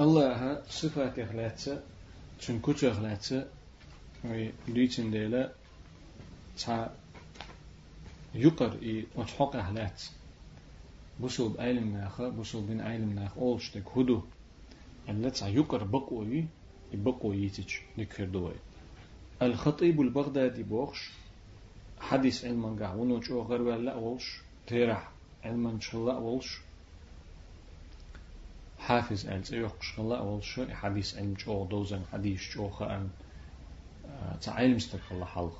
الله صفات إخلاتsa تشن كتو إخلاتsa ليتن ديلا تا يقر إي وتحق إخلات بوصل بأيلم ناخا بوصل بين أيلم ناخ أولشتك هدو ألا تا يقر بقوي يبقوي يتج نكردوي الخطيب البغدادي بوخش حديث علما قاع ونوش أو غير ولا أولش تيرح علما شاء الله أولش حافظ ألز يوقش الله أولش حديث علم شو؟ دوزن حديث شو؟ خأن تعلم استك الله حلق.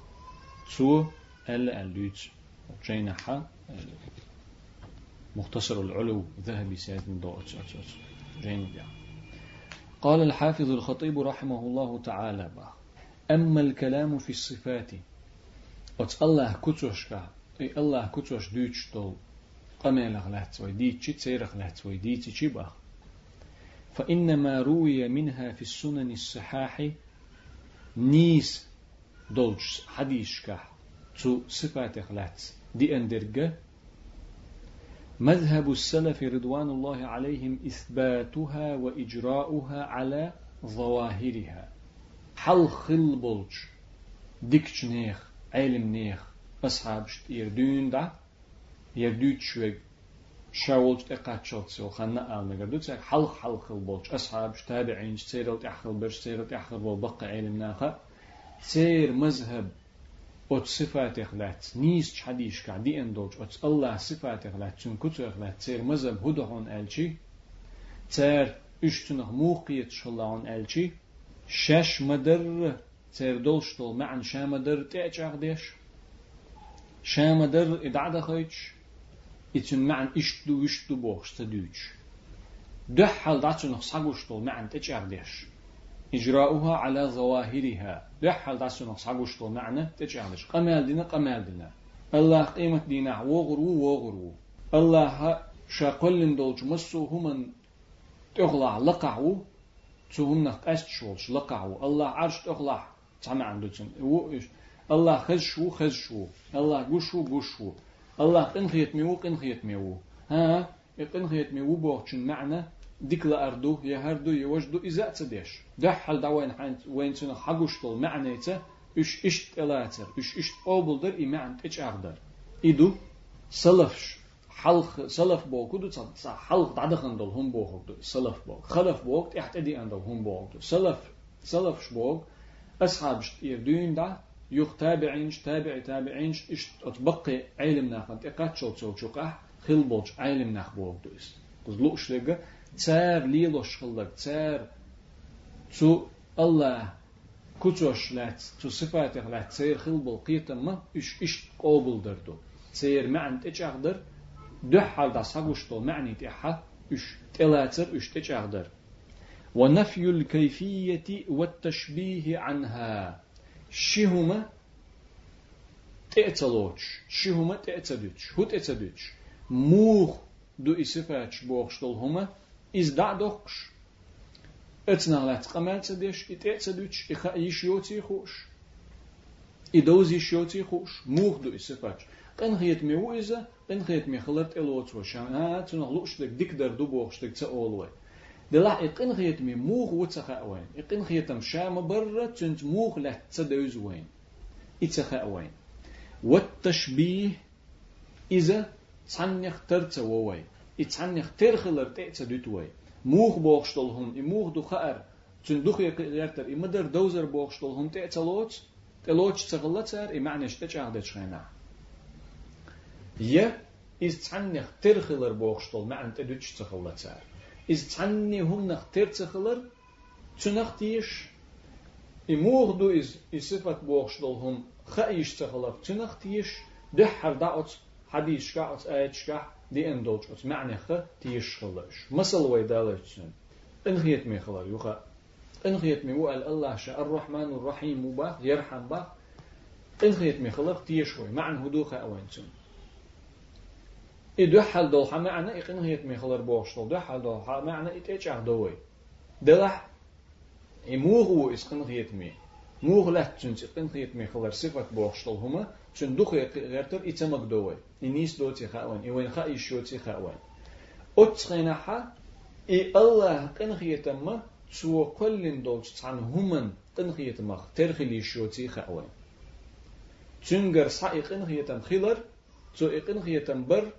سو ألا ألوت جينحا مختصر العلو ذهبي سيد من ضوء جين قال الحافظ الخطيب رحمه الله تعالى أما الكلام في الصفات أت الله كتوشكا أي الله كتوش دوتش دول. قميل غلات ويديت شي تسير غلات ويديت فإنما روي منها في السنن الصحاح نيس دولش حديشكا تو صفات غلات دي أندرجة مذهب السلف رضوان الله عليهم إثباتها وإجراؤها على ظواهرها. حل خل بولج ديكش نيخ علم نيخ. أصحاب يردون دا. يردوت شوك شاولج تقات شوتسيو خنا آل نقدر تسك حل حل خل بولج أصحاب تابعين سيرل تحخل برش سيرل تحخل بول بقى علم ناخا سير مذهب أت صفات إخلات نيس حديش كعدي أندوج أت الله صفات إخلات تون كتو إخلات سير مذهب هدهون ألشي تير اشتنه موقيت شلون ألشي شش مدر تير دولشتول معن شامدر تأجع ديش شامدر إدعدا خيتش إتن معن إشتو إشتو بوخش تدوش دحل داتو نخصاقوشتول معن تأجع ديش إجراؤها على ظواهرها دحل داتو نخصاقوشتول معن تأجع ديش قمال دينا قمال دينا الله قيمة دينا وغرو وغرو الله شاقلن دولج مسو همن تغلع لقعو تهم نخ أست شولش لقعو الله عرش تغلع تعمى عنده تن الله خز شو خز شو الله قشو قشو الله قنخيت ميو قنخيت ميو. ها؟ قنخيت ميو بوخشن معنى ديك لأردو يهردو يوجدو إذا تديش. دحل دعوين حين وين تنا حقوشتل معنيته إش إشت إلاتر إش إشت أوبلدر إي معنى إيش أقدر إدو سلفش حلق سلف بوك دو تصا حلق دعدخن دول هم بوك دو سلف بوك خلف بوك احتدي أندل هم بوك دو. سلف سلف شبوك أصحاب يردون دا يخ تابعينش تابع تابعينش إش أتبقي علم ناخن تقات شو تسو شقح خل بولش علم ناخ بوك دوس قز لوش لغا تار ليلوش خلق تار تو الله كتوش لات تو صفات لات سير خل بول قيتا ما إش إش قوبل دردو سير معن تجاغدر دحال دا ساقوشتو معني تحا إش تلاتر إش تجاغدر ونفي الكيفية والتشبيه عنها شهما تأتلوش شهما تأتلوش هو تأتلوش موخ دو إسفاتش بوخشتل هما إز دعدوكش اتنا لات قمال تديش إتأتلوش إخا يشيوتي خوش إدوز يشيوتي خوش موخ دو إسفاتش قن خيت مي وإذا قن خيت مي خلط إلوت وشان ها تنغلوش دك ديك در دو بوخش دك تأولوي دلا يقين خيت مي موخ وتسخا وين يقين خيتم شام برا تنت موخ له تدوز وين يتسخا وين والتشبيه إذا تعنيخ ترت ووي يتعنيخ ترخلر تأتدوت وي موخ بوخشتلهم يموخ دو خأر تن دوخ يقدر يمدر دوزر بوخشتلهم تأتلوت تلوت تغلتر يمعنيش تجاهدت شينا يا إذ تعنيخ ترخلر بوخشتل معنى تدوتش تغلتر is tanni hum nach terzecheler zu nach tisch i moog do is is sifat boogstol hum khaish tzecheler zu nach tisch de har daot hadis shkaat ayat shka die en dood wat ma'ne ge tisch gelush masal way dalatsen en geet me gelar yuga en geet me wa Allah sha ar-rahman ar-rahim ba ga awansen إدوحل دول معنى إقن هيت مخلر بوشتل دوحل دول معنى إتيج عهدوي دلح إموغو إسقن هيت مي. موغ لا تنس إقن هيت مخلر صفة بوشتل هما تن دوخ غيرتر إتمك دوي إنيس دوتي خاوان إوين خا إشوتي خاوان أتخينا حا إي الله قنخية ما سو كل دولش عن همن قنخية ما ترخي لي شوتي خاوين. تنجر صاي قنخية خلر تو قنخية بر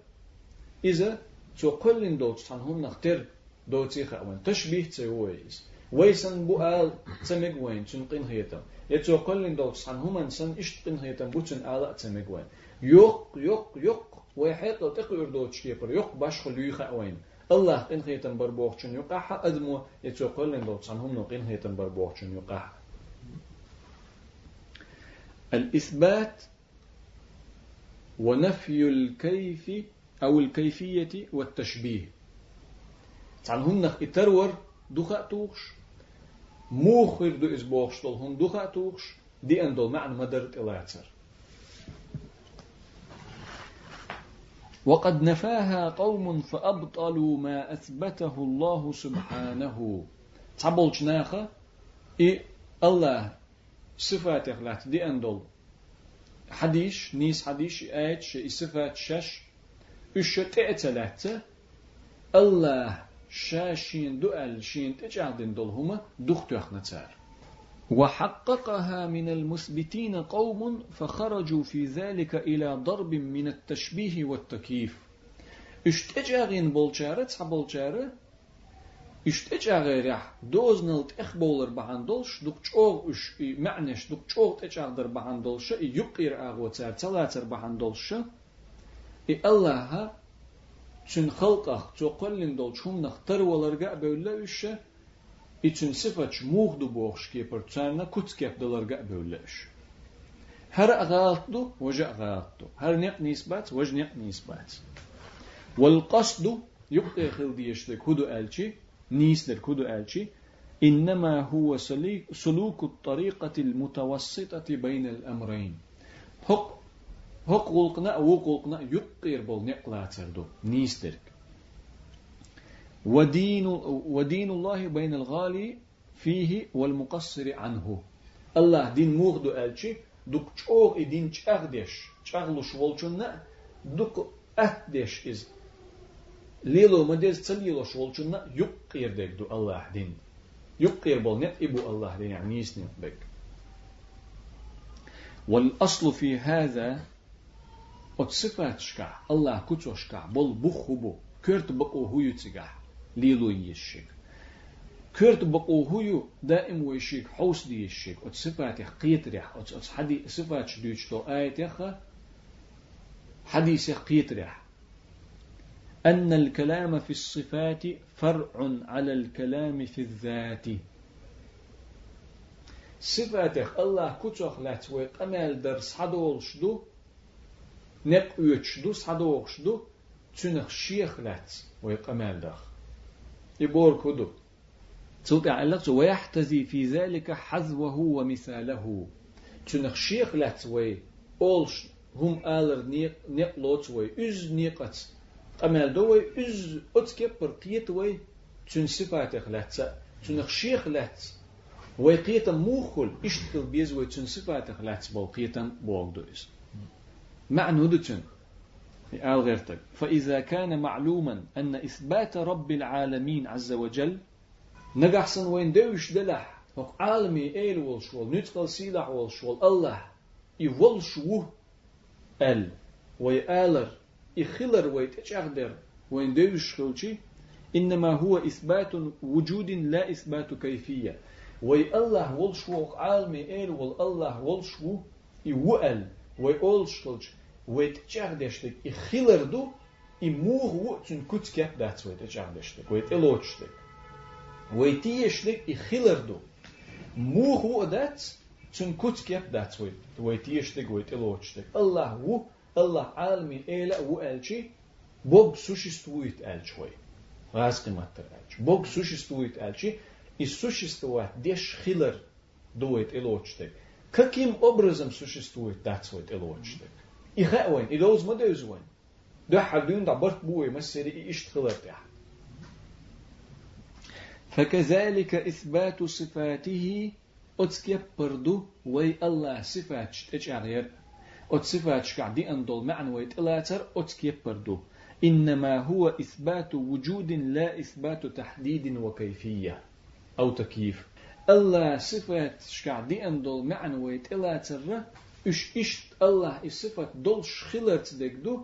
إذا تو كل دولش عن هم نختر دوتي خاوين تشبيه تسويز ويسن بؤال تمك وين تن قنخية يتو كل دولش عن هم سن إشت قنخية بوتن آلا تمك وين. يوق يوق يوق ويحيط تقير دوتش كيبر. يوق باش خلوي خاوين الله إن هيتن بربوخشن يقع أدمو. يتوقل لن دوت عنهم نقين هيتن بربوخشن يقع الإثبات ونفي الكيف أو الكيفية والتشبيه. عنهم نخ إترور دخاء توخش موخر دو إسبوخش هم دخاء توخش دي أندول معنى مدرت إلاتر وقد نفاها قوم فأبطلوا ما أثبته الله سبحانه. تعبول جناخة إي الله صفات إخلات دي أندول حديش نيس حديش آيات شي صفات شش إيش تأتلات الله شاشين دؤل شين تجعدن دول هما دختو أخنتار وحققها من المثبتين قوم فخرجوا في ذلك إلى ضرب من التشبيه والتكييف اشتجاغين بولشارة تحبولشارة اشتجاغي رح دوزنلت اخبولر بهاندولش دوك چوغ معنش دوك چوغ تجاغدر بهاندولش يقير اغوتار تلاتر بهاندولش اي چون خلقه چو قلن دول چون نختر ولرگا بولا اشة için sıfaç muhdu boğuş ki per çarna kutskep dolarga bölleş. Her agatdu وجه agatdu. Her nek nisbat وجه nek nisbat. والقصد يبقى خل ديشتك هدو ألشي نيسلر هدو ألشي إنما هو سلوك الطريقة المتوسطة بين الأمرين حق أو قلقنا يقير بول نقلاتر دو نيسلر ودين ودين الله بين الغالي فيه والمقصر عنه الله دين مغدو ألشي دوك چوغ دين چاغدش چاغلوش ولچنا دوك أهدش إز ليلو مدز تليلوش ولچنا يقير دك دو الله دين يقير بول نت إبو الله دين يعني يسنين بك والأصل في هذا الله كتو شكا بول بخبو كرت بقو هو يتسقع ليلو يشيك كرت بقو هو دائم ويشيك حوس دي يشيك ات صفات قيت ريح ات ات حدي صفات شدوش تو آية يخا حديث أن الكلام في الصفات فرع على الكلام في الذات صفاتك الله كتوخ لات ويقمال درس حدول شدو نق يتشدو صدوق شدو تنخ شيخ لات ويقمال دخ يبور كدو. تلقى علق ويحتزي في ذلك حذوه ومثاله. تنخ شيخ لاتوي أولش هم آلر نيق لوتوي إز نيقت. أمال دوي إز أتكب برقيتوي تن صفاتك لاتسا تنخ شيخ لات ويقيتا موخل اشتكل بيزوي تن صفاتك لاتس بو قيتا بوغ معنى هدو آل غيرتك. فإذا كان معلوما أن إثبات رب العالمين عز وجل نجحسن وين دوش دلح. وق عالمي إيل والشوال نتقل سيلح والشوال الله. يول شو أل. ويآلر يخلر ويتشغدر وين دوش خلشي؟ إنما هو إثبات وجود لا إثبات كيفية. وي الله والشو عالمي إيل والله Wij olschelch, weet tjagdestek, ik hilerdu, i muhu tun kutskep dat weet tjagdestek, weet elochstek. Weet tiestek, i hilerdu. Muhu dat, tun kutskep dat weet, weet tiestek, weet elochstek. Allah wu, Allah almin ela wu elchi, Бог существует Эльчой. Разгиматтер Эльч. Бог существует Эльчи. И существовать деш хилер дует элочтек. Каким образом существует датсвойт элочтек? إخاء إلوز ما دوزوين ده حدون دا برت بوي مسري إيش تخلرتها فكذلك إثبات صفاته أتسكيب بردو وي الله صفات تجعغير أت صفات شكع دي أندول معن ويت إلاتر أتسكيب بردو إنما هو إثبات وجود لا إثبات تحديد وكيفية أو تكييف الله صفات شكع دي أندول معن ويت إلا ترى إش إش الله الصفات دول شخلت ديك دو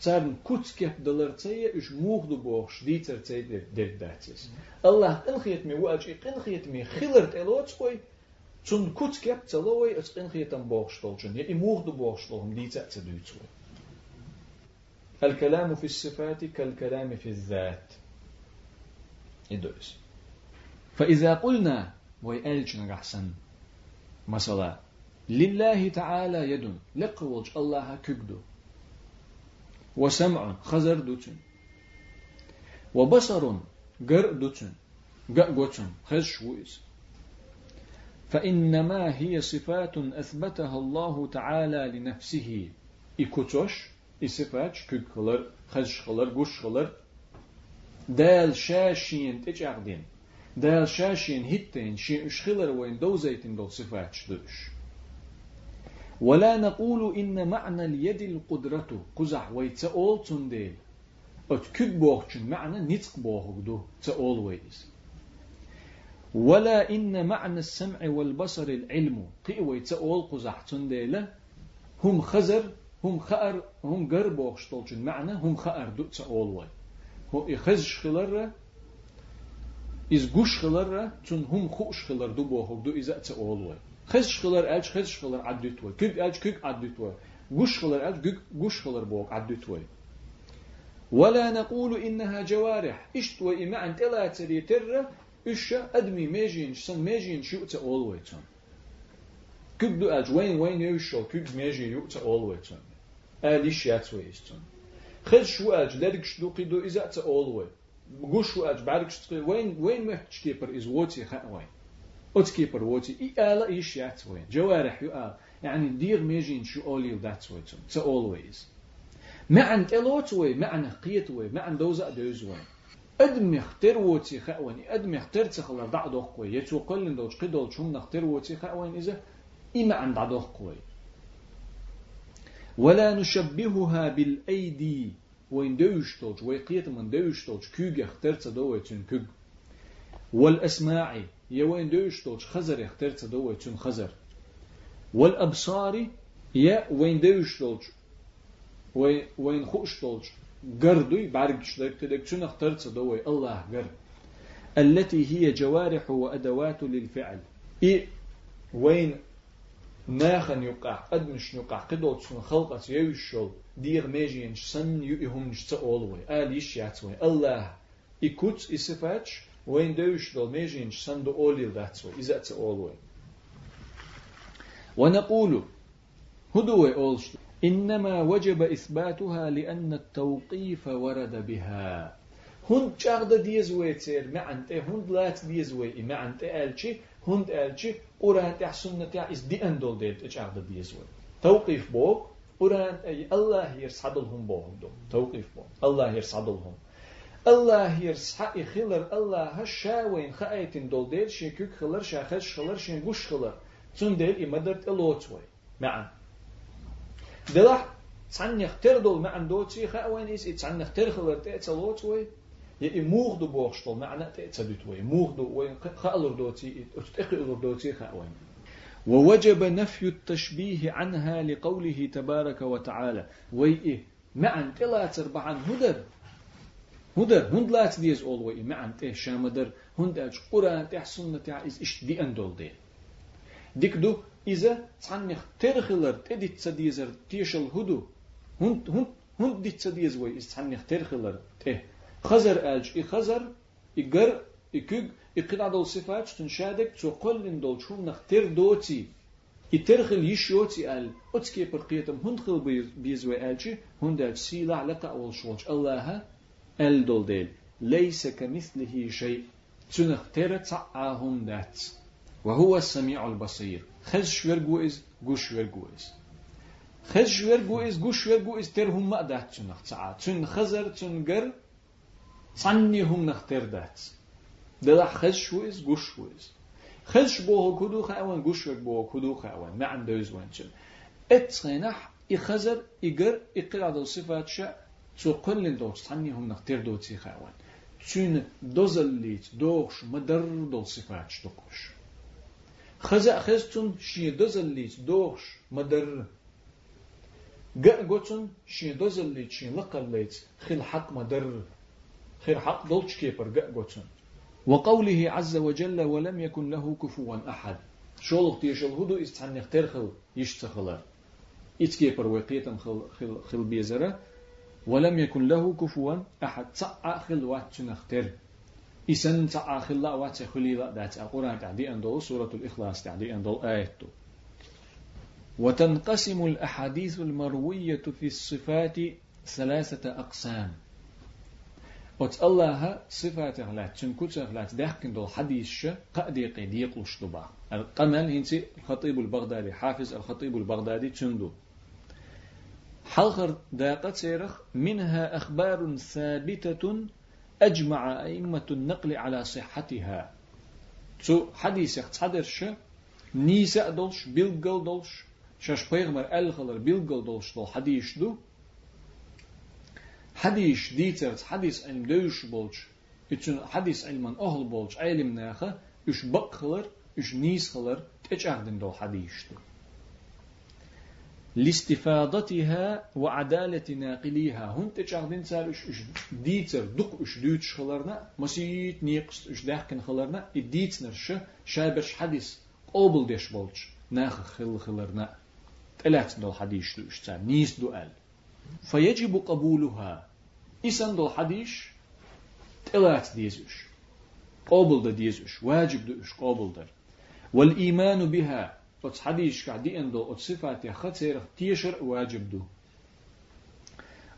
تارن كوت كيف دلر تي إش موغ دو بوغش دي تر تي ديك داتيس الله إنخيت مي واج إنخيت مي خلرت إلوت كوي تون كوت كيف تلوي إس إنخيت أم بوغش تولجن يا إموغ دو بوغش تولهم دي تر تدوي الكلام في الصفات كالكلام في الذات يدوس فإذا قلنا ويألجنا أحسن مثلا لله تعالى يد لقوج الله كبدو وسمع خزر دوتن وبصر قر دوتن قوتن خش ويس فإنما هي صفات أثبتها الله تعالى لنفسه إكوتوش إصفات كوك خلر خش خلر قش خلر دال شاشين تجعدين دال شاشين هتين شي اشخلر وين دوزيتين دول صفات شدوش ولا نقول إن معنى اليد القدرة قزح ويتسأول تنديل ات كد بوغشن معنى نتق بوغدو تأول ويز ولا إن معنى السمع والبصر العلم قي ويتسأول قزح تنديل هم خزر هم خأر هم قر بوغشتولشن معنى هم خأر دو تأول وي هو إخزش خلر إذا تأول وي خش خلر أج خش خلر عدت وي كيك أج كيك عدت وي قش خلر أج كيك قش خلر بوغ عدت وي ولا نقول إنها جوارح إشت وإما أنت لا تري ترى إيش أدمي ميجين سن ميجين شو تأول وي تون كيك دو أج وين وين يوشل كيك ميجين يو تأول وي تون آليش ياتوي استون خذ شو أج لدك شدو قيدو إذا تأول وي قوش شو أج بعدك شتقي وين وين محتش كيبر إز ووتي خأوين أوت كيبر ووتي إي آلا إيش ياتوي جوارح يو آل يعني دير ميجين شو أولي وداتوي تون تا always. معن تلوتوي معن قيتوي معن دوزا دوزوي أدم يختر ووتي خأوين أدم يختر تخلر دع دوخوي يتو قلن دوش قدول شون نختر ووتي خأوين إذا إما عن دع دوخوي ولا نشبهها بالأيدي وين دوشتوج ويقيت من دوشتوج كوج اخترت دوتون كوج. والأسماع يوين دوشتوج خزر اخترت دوتون خزر. والأبصار يا وين دوشتوج وين خوشتوج قردوي بعرق شدك تدك شنو اخترت دوي الله قرد التي هي جوارح وأدوات للفعل. إيه وين ناخن يقع أدمش يقع قدوت سن خلقة ميجين سن يهم نشتا أولوي. آل يشياتوي الله. إكوت إسفاتش. وين دوش دول ميجين سن دو أولي داتوي. إذا أولوي. ونقول هدوي أولش إنما وجب إثباتها لأن التوقيف ورد بها. هند ديزوي تير. معنت هند لات ديزوي. معنت ألشي. هند ألشي. قرآن تاع سنة تاع إس دي أندول ديت إيش عقد ديزوي. توقيف بوك. قرآن أي الله يرصد لهم بوهم دو توقيف بوك الله يرصد لهم الله يرصح خلر الله هشاوين خايتين دول ديل شيكوك خلر شاخش خلر شين بوش خلر. تون ديل إمدرت الوتوي معا. دلح تسعن يختار دول معن دوتي خاوين إس تسعن يختار خلر تأتلوتوي يا موغ دو بوغشتل معنى تأتدوت وي. موغ دو وين خألر دوتي اتقلر دوتي خاوين ووجب نفي التشبيه عنها لقوله تبارك وتعالى. وي إيه معن تلا تربعن هدر. هدر هند لا تديز أول وي معن تيه شامدر. هند أج قرآن تيه سنة تيه إز إش دي أندول دي. ديك دو إذا تعنيخ ترخلر تدي تسديزر تيشل هدو. هند هند هند دي تسديز وي إز تعنيخ ترخلر تيه خزر ألج إي خزر إكوج إقنع دول صفات تنشادك تقول إن دول شو نختار دوتي. يترخل يشيوتي أل أتكي برقيتم هندخل بيزوي ألجي هند سيلا لقى أول شوش الله أل دول ديل. ليس كمثله شيء. تنختار تعاهم ذات. وهو السميع البصير. خز شوير إز قوش شوير إز خز شوير إز قوش شوير إز ترهم ما دات تنخ تن خزر تنقر صنيهم نختار دات ده خش ويز قش ويز. خش بوه كدو خاوان قش بوه كدو خاوان ما عنده يزوان شن. اتخنح يخزر يقر يقر على الصفات تو كل دوش تاني هم نختار دوتي خاوان تشين دوزليت دوش مدر دول صفات شتوكوش خزا خزتون شي دوزليت دوش مدر. قوتون شي دوزليت شي لقليت خل حق مدر. خير حق دولش كيبر قوتون. وقوله عز وجل ولم يكن له كفوا أحد. شولق تيشل هدو استحن نختار خل يشتخلر إتكيبر وقيتم خل, خل, خل بيزرة. ولم يكن له كفوا أحد. تسعى خل وات نختار إسن تسعى خل وات خلي لا دات. القرآن تعدي أندول سورة الإخلاص تعدي أندول آيته وتنقسم الأحاديث المروية في الصفات ثلاثة أقسام. وت الله صفات غلات تنكوت غلات داخل دول حديث قادي قيدي قلش دبا القمل هنسي الخطيب البغدادي حافظ الخطيب البغدادي تندو حلخر داقة سيرخ منها أخبار ثابتة أجمع أئمة النقل على صحتها تو حديث ش نيسا دولش بيلقل دولش شاش بيغمر ألخلر بيلقل دولش دول حديث دو حديث ديترت حديث علم دوش بولش اتشن حديث علم أهل بولش علم ناخة إش بقخلر إش نيسخلر تجعدن دول حديث دو لاستفاضتها وعدالة ناقليها هون تجعدن سال إش إش ديتر دق إش دوتش خلرنا مسيت نيقست إش داخن خلرنا اديت نرش شابش حديث قوبل ديش بولش ناخ خل خلرنا. تلات دول حديث دو إش نيس دو آل. فيجب قبولها. إسان دول حديث تلات ديزوش قابل دا ديزوش واجب دوش قابل در والإيمان بها أتس حديث كعدي أندو أتس صفات خطير تيشر واجب دو.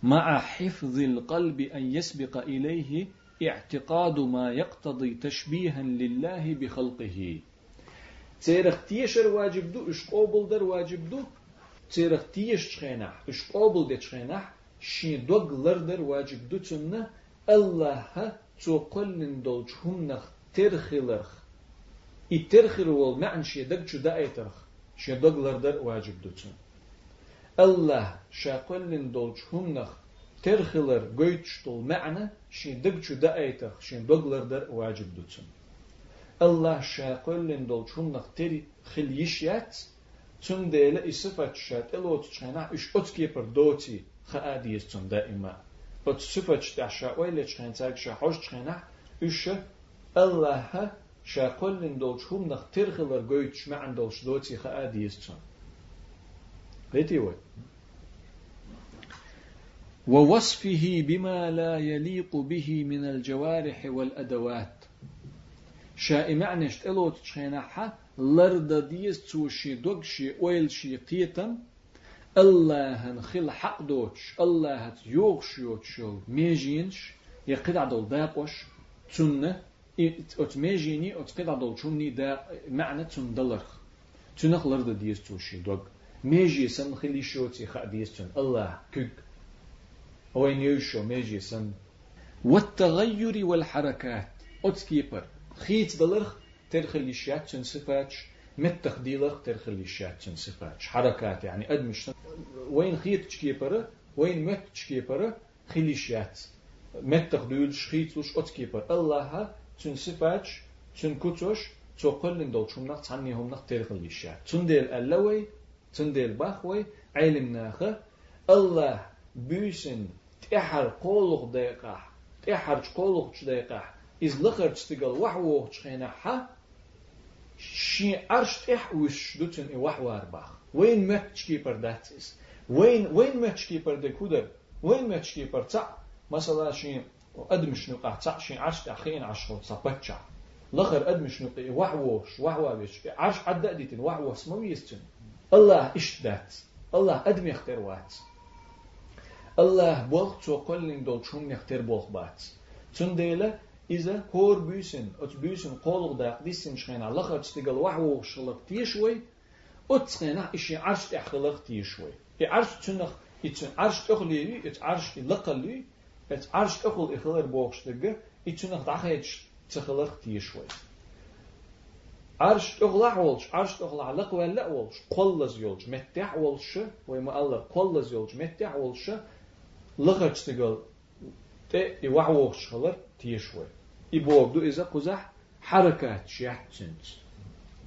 مع حفظ القلب أن يسبق إليه اعتقاد ما يقتضي تشبيها لله بخلقه. تيرخ تيشر واجب دو إش قابل در واجب دو. تيرخ تيش تخينح إش قابل دي تخينح şidoglardır vacib dütünne Allah'a çokollin dolç humnah terhilah itirhilu ol me'n şidag çuda aytarh. Şidoglardır vacib dütün Allah şakollin dolç humnah terhilar göç tol me'ne şidag çuda aytarh. Şidoglardır vacib dütün Allah şakollin dolç تون ایسفت شد الوت اش اتکی پر دوتی إلو خاديس تون دائما بس صفة تشتعشا ويلة تشخين تاك شحوش تشخينا إش الله شاقل لن دولش هم نخ ترخلر قويتش ما عن دولش دوتي خاديس تون ليتي وي ووصفه بما لا يليق به من الجوارح والأدوات. شاء معنى اشتلوت تشخينا لرد ديس توشي دوغشي الله نخل حق دوتش الله يوغش يوتشو ميجينش يقيد عدل داقوش تنة ات ميجيني ات قيد عدل شوني دا معنى تن دلرخ. تنخ لرد ديس توشي دوغ. ميجي سن خلي شوتي خا ديس تن الله كك وين يوشو ميجي سن. والتغير والحركات. ات كيبر خيت دلرخ ترخلي شات تن صفاتش. مت تخديلخ ترخلي شات تن صفاتش حركات يعني؟ ادمش وين خيط تشكيبر وين مت تشكيبر خليشيات مت تخدول شخيط وش أتكيبر الله تن سفاتش تن كتوش توقل دول. شو نخ تعني هم نخ تير خليشيات تن ديل اللوي تن ديل باخوي علم ناخة. الله بيسن تحر قولق دقيقة. تحر قولق دقيقة. إز لخر تستقل وحوه تشخينا حا شي عرش تح وش دوتن إي وحوار باخ وين مت تشكيبر داتس وين وين ماتش كيبر دي كودر. وين ماتش كيبر تاع مثلا شي ادمش نقع تاع شي عش اخين عشر صبتشا لخر ادمش نقي وحوش وحوابش عش حد ديتن وحو اسمه يستن الله إيش دات الله آدم يختار وات الله بولخ تو قلن دول شوم يختار بولخ بات تون ديلا إذا هور بيسن أت بيسن قولق داق ديسن شخينا لخر تستيقل وحو شلق تيشوي أتسخينا إشي عرش تحخلق تيشوي عرش تنخ إتن عرش تخلي إت عرش لقلي إت عرش تخل إخلر بوخشتجة إتنخ دعخيتش تخلق تيشوي عرش تخلع ولش عرش تخلع لق ولا ولش قلز يولش متح ولش ويما الله قلز يولش متح ولش لغت تقول تي يوعوش خلر تيشوي يبوغدو إذا قزح حركات شيح تسنت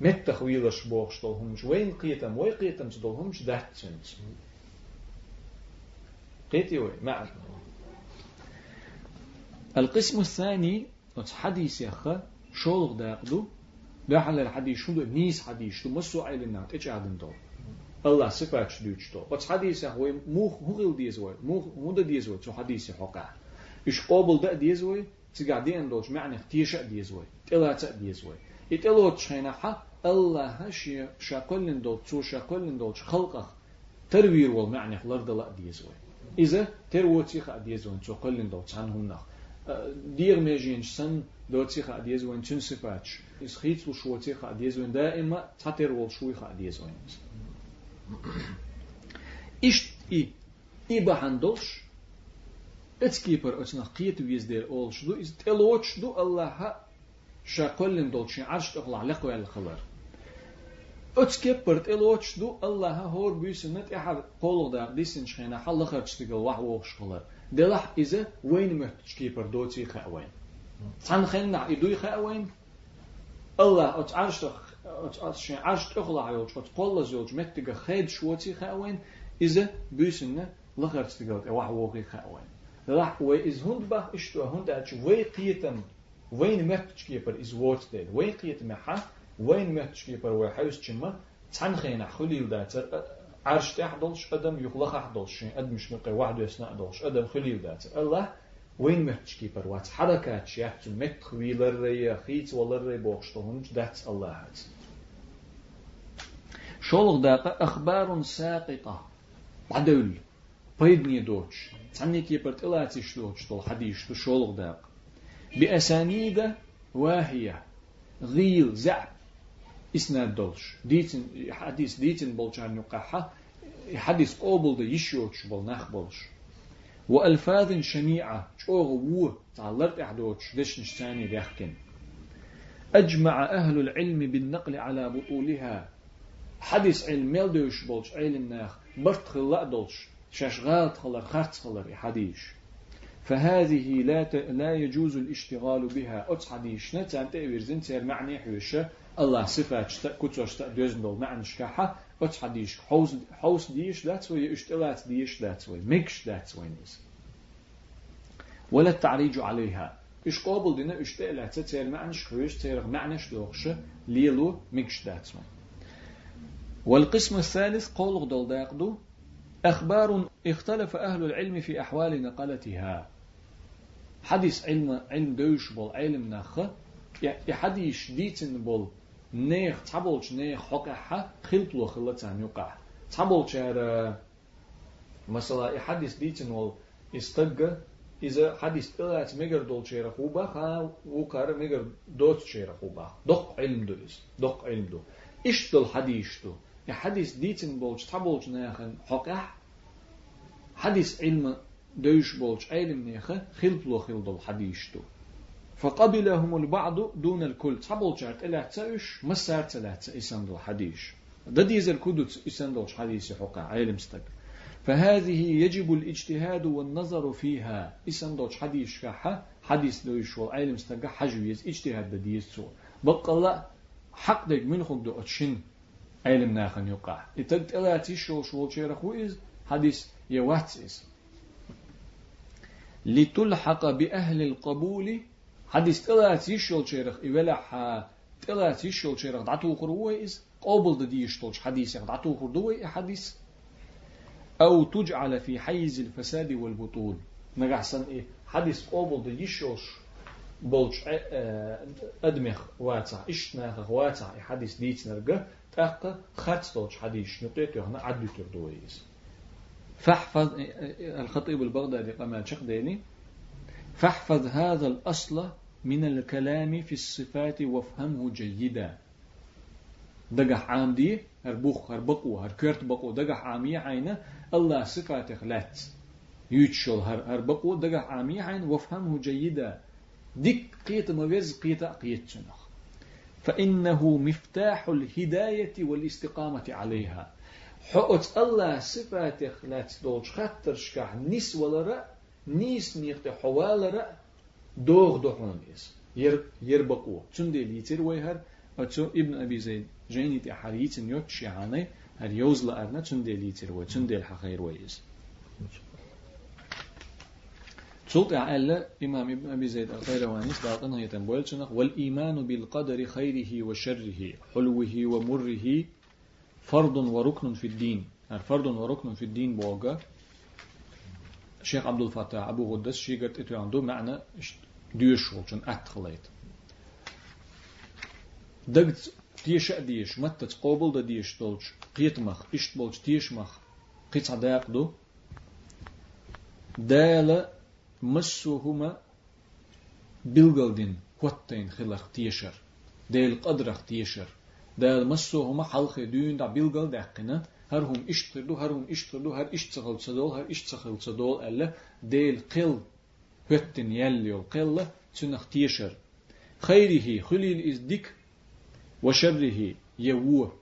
مت تخويلش بوغش دولهمش وين قيتم وين قيتم تدولهمش ده تسنت قيتي وين ما القسم الثاني حديث يخا شولغ داقدو ده الحديث شو نيس حديث شو مسو عيلنا تيجي عدن دول الله صفات شدوش تو بس حديث هو مو هو ديزوي مو مو ديزوي شو حديث حقا إيش قابل ده ديزوي تقعدين دوش معنى تيشا ديزوي تلا ديزوي يتلو تشينا حا الله هشي شاقلن دول تسو شاقلن دول خلقه تروير والمعنى لرد لا ديزوي إذا ترو تيخا ديزوي تسو قلن دول تعنهم نخ دير ميجين سن دو تيخا ديزوي تن صفاتش إس خيتلو شو تيخا ديزوي دائما تاتر وال شويخا ديزوي إيش إي إي بحندوش اتكيبر اتنا قيت ويز دير اول شدو از تلوت شدو الله شاقلن دولشي عرش تقلع لقوى الخلر اتكيبر تلوت شدو الله هور بيسنت احد قولغ دا ديسن شخينا حل خرج تقل وح وخش خلر دلح إذا وين محتج كيبر دوتي خاوين تان خلنا يدوي خاوين الله اتعرش اتعرش عرش تقلع يوج اتقول زوج متجا خيد شوتي خاوين إذا بيسن لخرج تقل وح وخي خاوين راح وإز هند بح إشتو هند أتش وي قيتم وين محتش كيبر إز ووت ديل وين قيتم حا وين محتش كيبر وحوس جمع تان خينا خليل داتر عرش تحضلش أدم يخلق أحضلش أدم مش نقي واحد يسنا أدلش أدم خليل داتر الله؟ وين محتش كيبر وات؟ حركات شيحت مت خويلر ري خيت ولر ري بوخشتهن دات الله هات شولغ داقة أخبار ساقطة عدل بيدني دوتش تعني كي برتلاتي شلو شلو حديث شلو شولغ داق بأسانيد واهية غيل زعب إسناد دولش ديتن حديث ديتن بولشان نقاحة حديث قوبل ده يشوش بل نخبلش وألفاظ شنيعة شوغ وو تعلرت أحدوش دش نشتاني بيحكن أجمع أهل العلم بالنقل على بطولها حديث علم ميلدوش بولش علم ناخ برت خلاء دولش شاشغال تخلر خرط تخلر حديش فهذه لا ت... لا يجوز الاشتغال بها. أتس حديش نت أنت ويرزن تير معني حوشة. الله صفات شتا كتوش تا دوزن دول معنى شكاحة أتس حديش حوس حوس ديش لا تسوي اشتغالات ديش لا تسوي. مكش لا تسوي نيز ولا التعريج عليها. إش قابل دينا؟ اشتغالات تير معنى شكوش تير معنى شدوخش ليلو مكش لا تسوي. والقسم الثالث قول دول داقدو. أخبار اختلف أهل العلم في أحوال نقلتها. حديث علم علم دوش بول علم نخ. يحديث ديتن بول نيخ تابولش نيخ حقها خلط له خلطان يقع تابولش مثلا يحديث ديتن بول استقى إذا حديث طلعت مجر دول شيرا خوبا خا وكار مجر دوت شيرا خوبا. دق علم دوز دق علم دو. إيش دول حديث دو؟ حديث بولش تابولش ناخن حقه حديث علم دوش بولش علم ناخه خلط لو خلط الحديث دو فقبلهم البعض دون الكل. تابولش عرت إلا تسوش مسار تلات إسان الحديث. ده ديز الكودت إسان حديث حقه علم ستك. فهذه يجب الاجتهاد والنظر فيها. إسان دوش حديث كاحة حديث دوش والعلم ستك حجويز اجتهاد ديز سو بقى حق دك من خد أتشن. علم ناخن يقع إتد إلا تيشو شو شيرخ وإز حديث يواتس لتلحق بأهل القبول حديث إلا تيشو شيرخ إولا إلا تيشو شيرخ دعتو خرويز قابل ديش حديث دعتو خروي حديث أو تجعل في حيز الفساد والبطول نجحسن إيه حديث قابل ديشوش بولش أدمخ واتع إيش ناخ واتع حديث ديت نرجع تاقة خات دوش حديث نقيت يهنا عدو تردويز فاحفظ الخطيب البغدادي قام ديني فاحفظ هذا الأصل من الكلام في الصفات وافهمه جيدا. دقح عام دي هربوخ هربقو هركرت بقو دقح عامية عينة الله صفات خلات يوتشل هربقو دقح عامية عين وافهمه جيدا. ديك قيت مويز قيت قيت شنخ. فإنه مفتاح الهداية والاستقامة عليها. حقت الله صفات خلات دولش خطر شكح نيس ولا نيس نيخت حوالرا دوغ دوغون إس ير يربقو. تندي ليتر ويهر أتو ابن أبي زيد. جيني تي حريت نيوت شيعاني هر يوز لأرنا تندي ليتر وي تندي الحخير ويز. سلط على إمام ابن أبي زيد الخيرواني داقنا يتنبول والإيمان بالقدر خيره وشره حلوة ومره فرض وركن في الدين فرض وركن في الدين بوغا الشيخ عبد الفتاح أبو غدس شي قلت إتو عنده معنى ديش وشن أتخليت دقت ديش ديش متى تقابل دا ديش دولش قيت مخ إشت بولش ديش مخ قيت عداق دو دال مسوهما بلغلدين قوتين خلق تيشر. ديل قدرخ تيشر. دال مسوهما حلق دون دا بلغل دقنا هر هم اشتردو هر هم اشتردو هر اشتغل صدول هر اشتغل صدول ألا. ديل قل هتن يلي القلة تنخ تيشر. خيره خليل إز ديك وشره يوه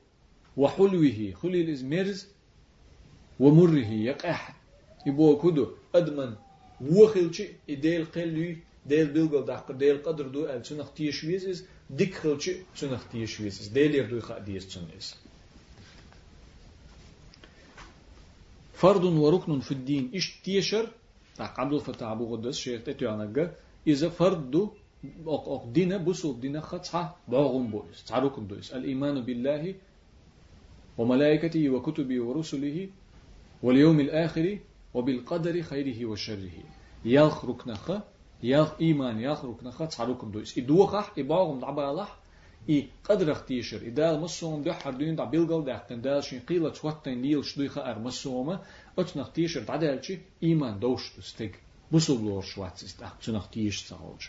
وحلوه خليل إز مرز ومره يقح. يبو كدو أدمن وخلشي ديل قلوي ديل بلغل دقر ديل قدر دو أل تنخ تيشويز إز ديك خلشي تنخ تيشويز إز ديل يردو خا ديس تنخ فرض وركن في الدين إيش تيشر عبد الفتاح أبو غدس شيخ تتيانجا إذا فرض أق أق دينا بسوب دينا خطحة باغم بويس تعركم دويس الإيمان بالله وملائكته وكتبه ورسله واليوم الآخر وبالقدر خيره وشره. يخرك نخ يخ إيمان يخرك نخ تعركم دويس إدوخح إباغم دعبالح إي قدر اختيشر إدال مسوم ده حردين دا بيلغل ده دال شين قيلة توتين ليل شدويخة أر مسومة أتش نختيشر تعدالشي إيمان دوش تستيق بسول لور شواتس ده نختيش تهوج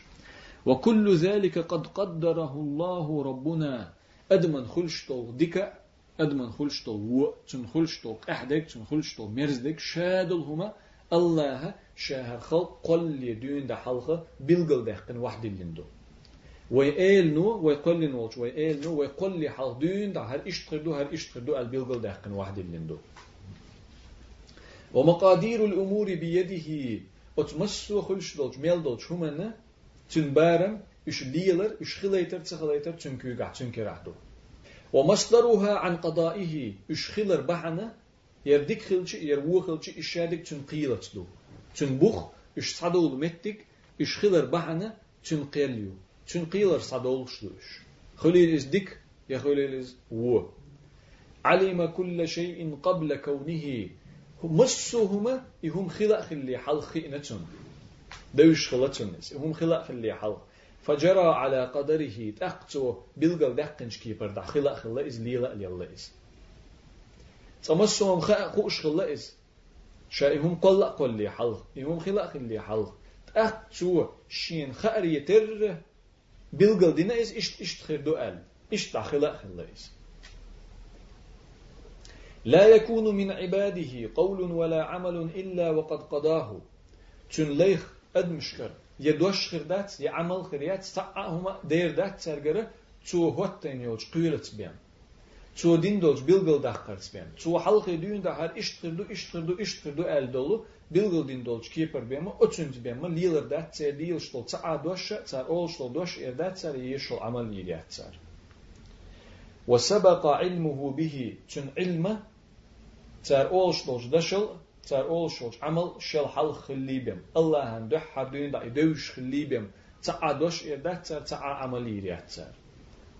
وكل ذلك قد قدره الله ربنا. أدمن خلشتو ديكا. أدمن خلشتو و تن خلشتو أحدك تن خلشتو مرزدك شادلهما الله شاهر خلق قل دون ده حلقة بيلغل ده قن واحد اللندو ويقال نو ويقول لي نوش ويقال نو ويقول لي حالدين دا هر إيش تقدو هر إيش تقدو البيلغل داخل واحد اللندو ومقادير الأمور بيده أتمسو خلش دولش ميل دولش همنا تنبارم إش ديلر إش خليتر تخليتر تنكو قاع تنكرعدو ومصدرها عن قضائه إش خلر بحنا يردك خلش يروو خلش إشادك تنقيلت دو. تنبخ إش صدول متك إش خلر بحنا تنقيليو چون قيلر صدول شلوش خليل إز ديك يا خليل إز و علم كل شيء قبل كونه. مسهما يهم خلق خلي حل خئنتون دوش خلتون هم خلق خلي حل فجرى على قدره تقتو بلغل دقنش كيبر دا خلق خلا إز ليلا ليلا إز تمسهم خوش خلا إز شايهم قلق قلي حل يهم خلق خلي حل تقتو شين خأر يتر بلغل دينا إس إشت إشت خير دؤال إشت داخل خلائس لا يكون من عباده قول ولا عمل إلا وقد قضاه. تون ليخ أدمشكر يدوش خردات يعمل خريات هما دير دات سرگره تو هوتين يوج قيلت بيان تو دين دولج بلغل داخرت بيان تو حلقه düğün da her iş tırdı iş tırdı iş tırdı el dolu bilgildin dolç keper bema ötüncü bema liler da tse dil ştol tsa adoş tsa ol ştol doş erda tsa yeşol amal yiyat tsa وسبق علمه به تن علمه تار اول شلوش دشل تار اول شلوش عمل شل حل خليبم الله هن دح حدين دا يدوش خليبم تسع دوش إردا تسع عمل يريات تسار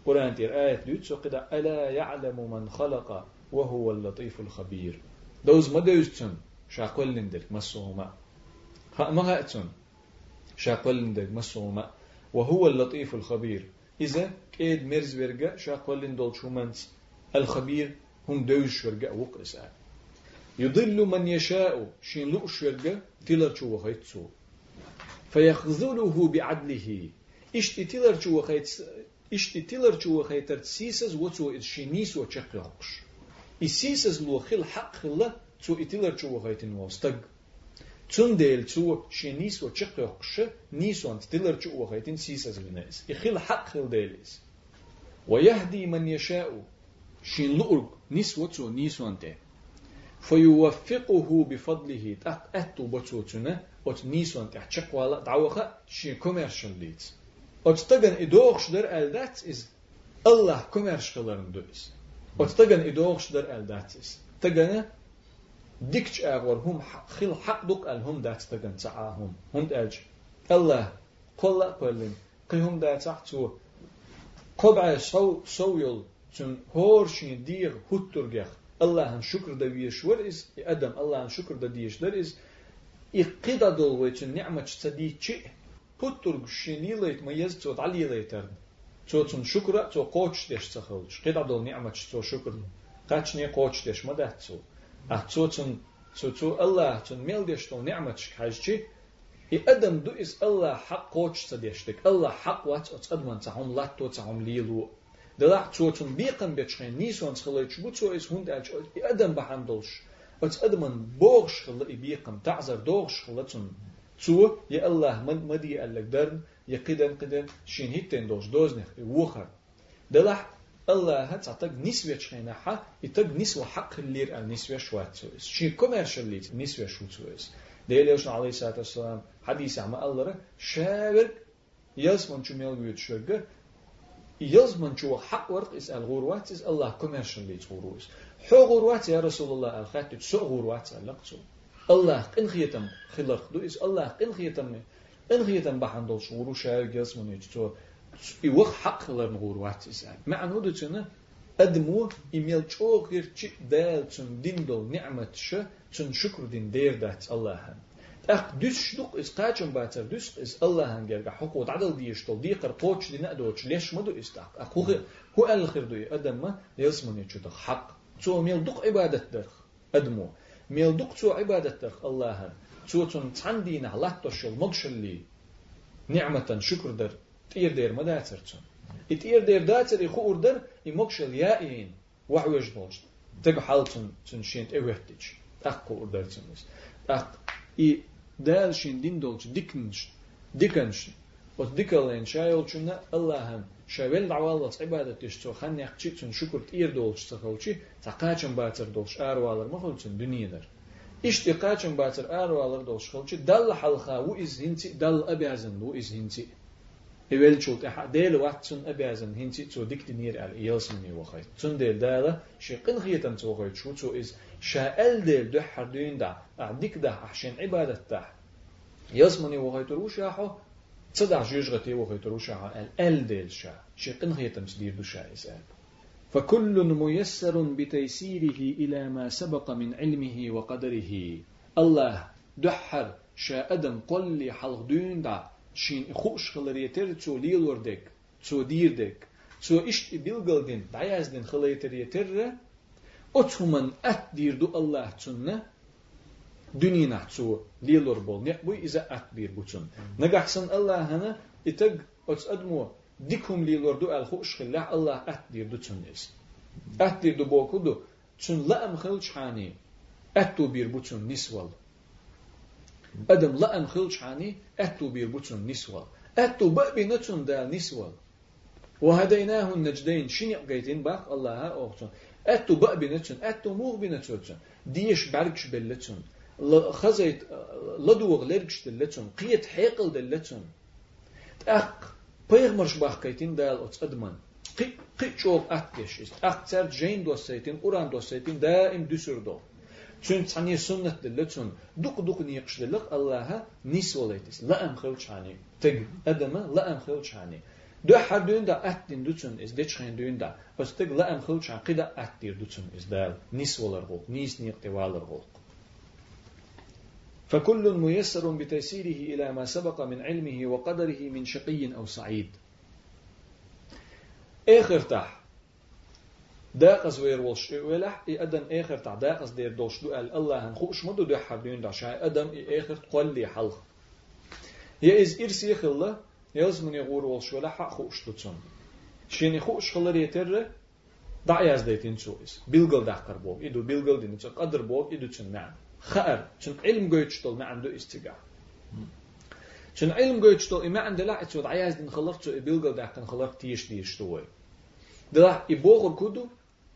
قرآن تير آية لوت سقدا ألا يعلم من خلق وهو اللطيف الخبير دوز ما دوز تن شاقولندك مسوما ما هاتون شاقولندك مسوما وهو اللطيف الخبير إذا كيد مرز ورقة شاقولندول شومنت الخبير هم دوش ورقة وقرسا يضل من يشاء. شين لؤش ورقة تلر شو وخيتسو فيخذله بعدله. اشتي تلر شو وخيت اشتي تلر شو وخيتر سيسز وتو شينيس وتشقيقش إسيسز لو خل حق heitin was tag zum del zu shenis wo chqoqsh nis und tiler zu heitin sisas linas ikhil haq khil delis ويهدي من يشاء. شين لؤرق نسوة ونيسوانته فيوفقه بفضله تأك أتو بتوتنا أت نيسون تحتشق ولا دعوة شي كوميرشال ليتس أت تجن إدوخش در ألدات إز الله كوميرشالرن دويس أت تجن إدوخش در ألدات إز. تجن ديكش أغور هم خل حق دق الهم دات تجن تعاهم هم. دأج. الله كل قلن قيهم دات تحتو قبع سو سويل تن هورشين دير هوترجخ Allah'ın şükür de viyeş var is, adam Allah'ın şükür de diyeşler is, iqida dolva için ni'met sadiyçi, puttur güşşin yılayt mayaz çot al yılaytardı. Çotun şükra, çot koç deş çakılış. Qida dol ni'met çot şükür. Kaç ne koç deş madat çot. Ah çotun çotu Allah çun mel deş dol ni'met şkajçi, i e, adam du is Allah hak koç sadiyştik. Allah hak vat ot adman tahum lat tot tahum lilu. دلع توتن بيقن بيتشخين نيسون سخليتش بوتسو إس هون دالش أدم بحندلش أتس أدمن بوغش خلا بيقن تعذر دوغش خلتن تو يا الله من مدي قالك درن يا قدن قدن شين هيتين دوش دوزنخ وخر دلع الله هات عطاك نسوة شخينا حا يتاك نسوة حق اللير ال نسوة شوات سويس شين كوميرشال ليت نسوة شو سويس ديليوش عليه الصلاة والسلام حديث عما الله شاور يسمن شو ميل بيوت شوغر يزمن شو حق ورق إس الغروات إس الله كوميرشن ليت غروس حو غروات يا رسول الله الخات سو غروات لقتو الله قن خيتم خلق دو إس الله قن خيتم. إن خيتم بحندل شغورو شاي يزمن يجتو يوخ حق لرن غروات إس معنى دو تنا أدمو إميل شو غير تشي دال تن دين دول نعمة شو تن شكر دين دير دات الله هن. أخ دوس شدوق اس قاچم باتر دوس اس الله هنجرجع حقوق عدل ديشتل دي قر قوتش دي نقدوش ليش مدو استاق أخ هو هو الخير دوي. أدم ما يسمن يشد حق. تو ميل دق عبادة دخ أدمو. ميل دق تو عبادة دخ الله تو تن تندين على تشل مغشلي نعمة شكر در. تير دير ما داتر تن اتير دير داتر يخو اردر يمغشل يائين. وعوج بولش تق حالتن تن شينت اوهتج أخ قو اردر dēļ dindolçu, dikniņš, dikanš. Ot dikalēn şay olçunda Allah'ım şayvel davalat ibadet iş so han yakçı çün şükür ir dolç sakavçı taqaçın batır dolç arvalar mı holçun dünyadır. İşte qaçın batır arvalar dolç holçı dal halha u iz hinti dal abiyazın bu iz hinti. Evvel çult del vatsın abiyazın hinti to dikti nir al yelsin mi vakay tun del dala şıkkın hiyetan to vakay çu to iz شاءل دل ده حردين دا أعديك ده عشان عبادة ده يزمني وغاية روشاحو تصدع جيجغتي وغاية روشاحو ال دل شا شقن هي تمسدير دو شا إسال فكل ميسر بتيسيره إلى ما سبق من علمه وقدره الله دحر شا أدم قل لي حلق دون دا shin xulariyeter zu lilurdek, zu dirdek, zu ist bilgeldin, dayazdin xulariyeterre, otuman at dirdu Allah tunne, dünina zu lilur bol. Ne bu ize at bir buçun. Ne gahsın Allah'ını itag ots admu dikum lilurdu el xuşxilla Allah at dirdu tunnes. At dirdu bokudu. Çün la emxil çhani. Attu bir buçun nisval. Adam la'em khilçani etu bir buçun nisva. Etu ba'bi nuçun da nisva. Ve hedeynahu necdeyn. Şini gaytin bak Allah'a oqçun. Etu ba'bi nuçun. Etu muğbi nuçun. Diyeş bergç belleçun. Xazayt laduğ lergç delleçun. Qiyet hayqıl delleçun. Ak peyğmərş bak gaytin dal otsadman. Qi qi çoq at deşist. Ak ser jayn dostaytin, uran dostaytin daim düşürdü. چون تاني سنة دلتشن دوق دوق نيقش دلق الله نيس وليتس لا ام خلچاني تگ ادمه لا ام خلچاني دو حدون دا اتين دوتون از دچ خين دون دا. استق لا ام خلچ عقيدة اتير دوتون از دال نيس ولر غوق نيس نيقتي والر غوق فكل ميسر بتيسيره إلى ما سبق من علمه وقدره من شقي أو سعيد Daqas weer wil shu welah i adan eger ta daqas der dol shdu al Allah han khush mudu de habdun da sha adam i eger qolli halq. Ya iz irsi khilla yaz mun yghur wal shu welah khush tutsun. Shini khush khillar yeterri da yaz deytin su is. Bilgal daqar bol. Idu bilgal din chu qadr bol idu chun ma'an. Khar chun ilm goych tol ma'an du istiga. Chun ilm goych tol ma'an de la'at su da yaz din khillar chu bilgal daqan khillar tiyish tiyish tu. Da i bogur kudu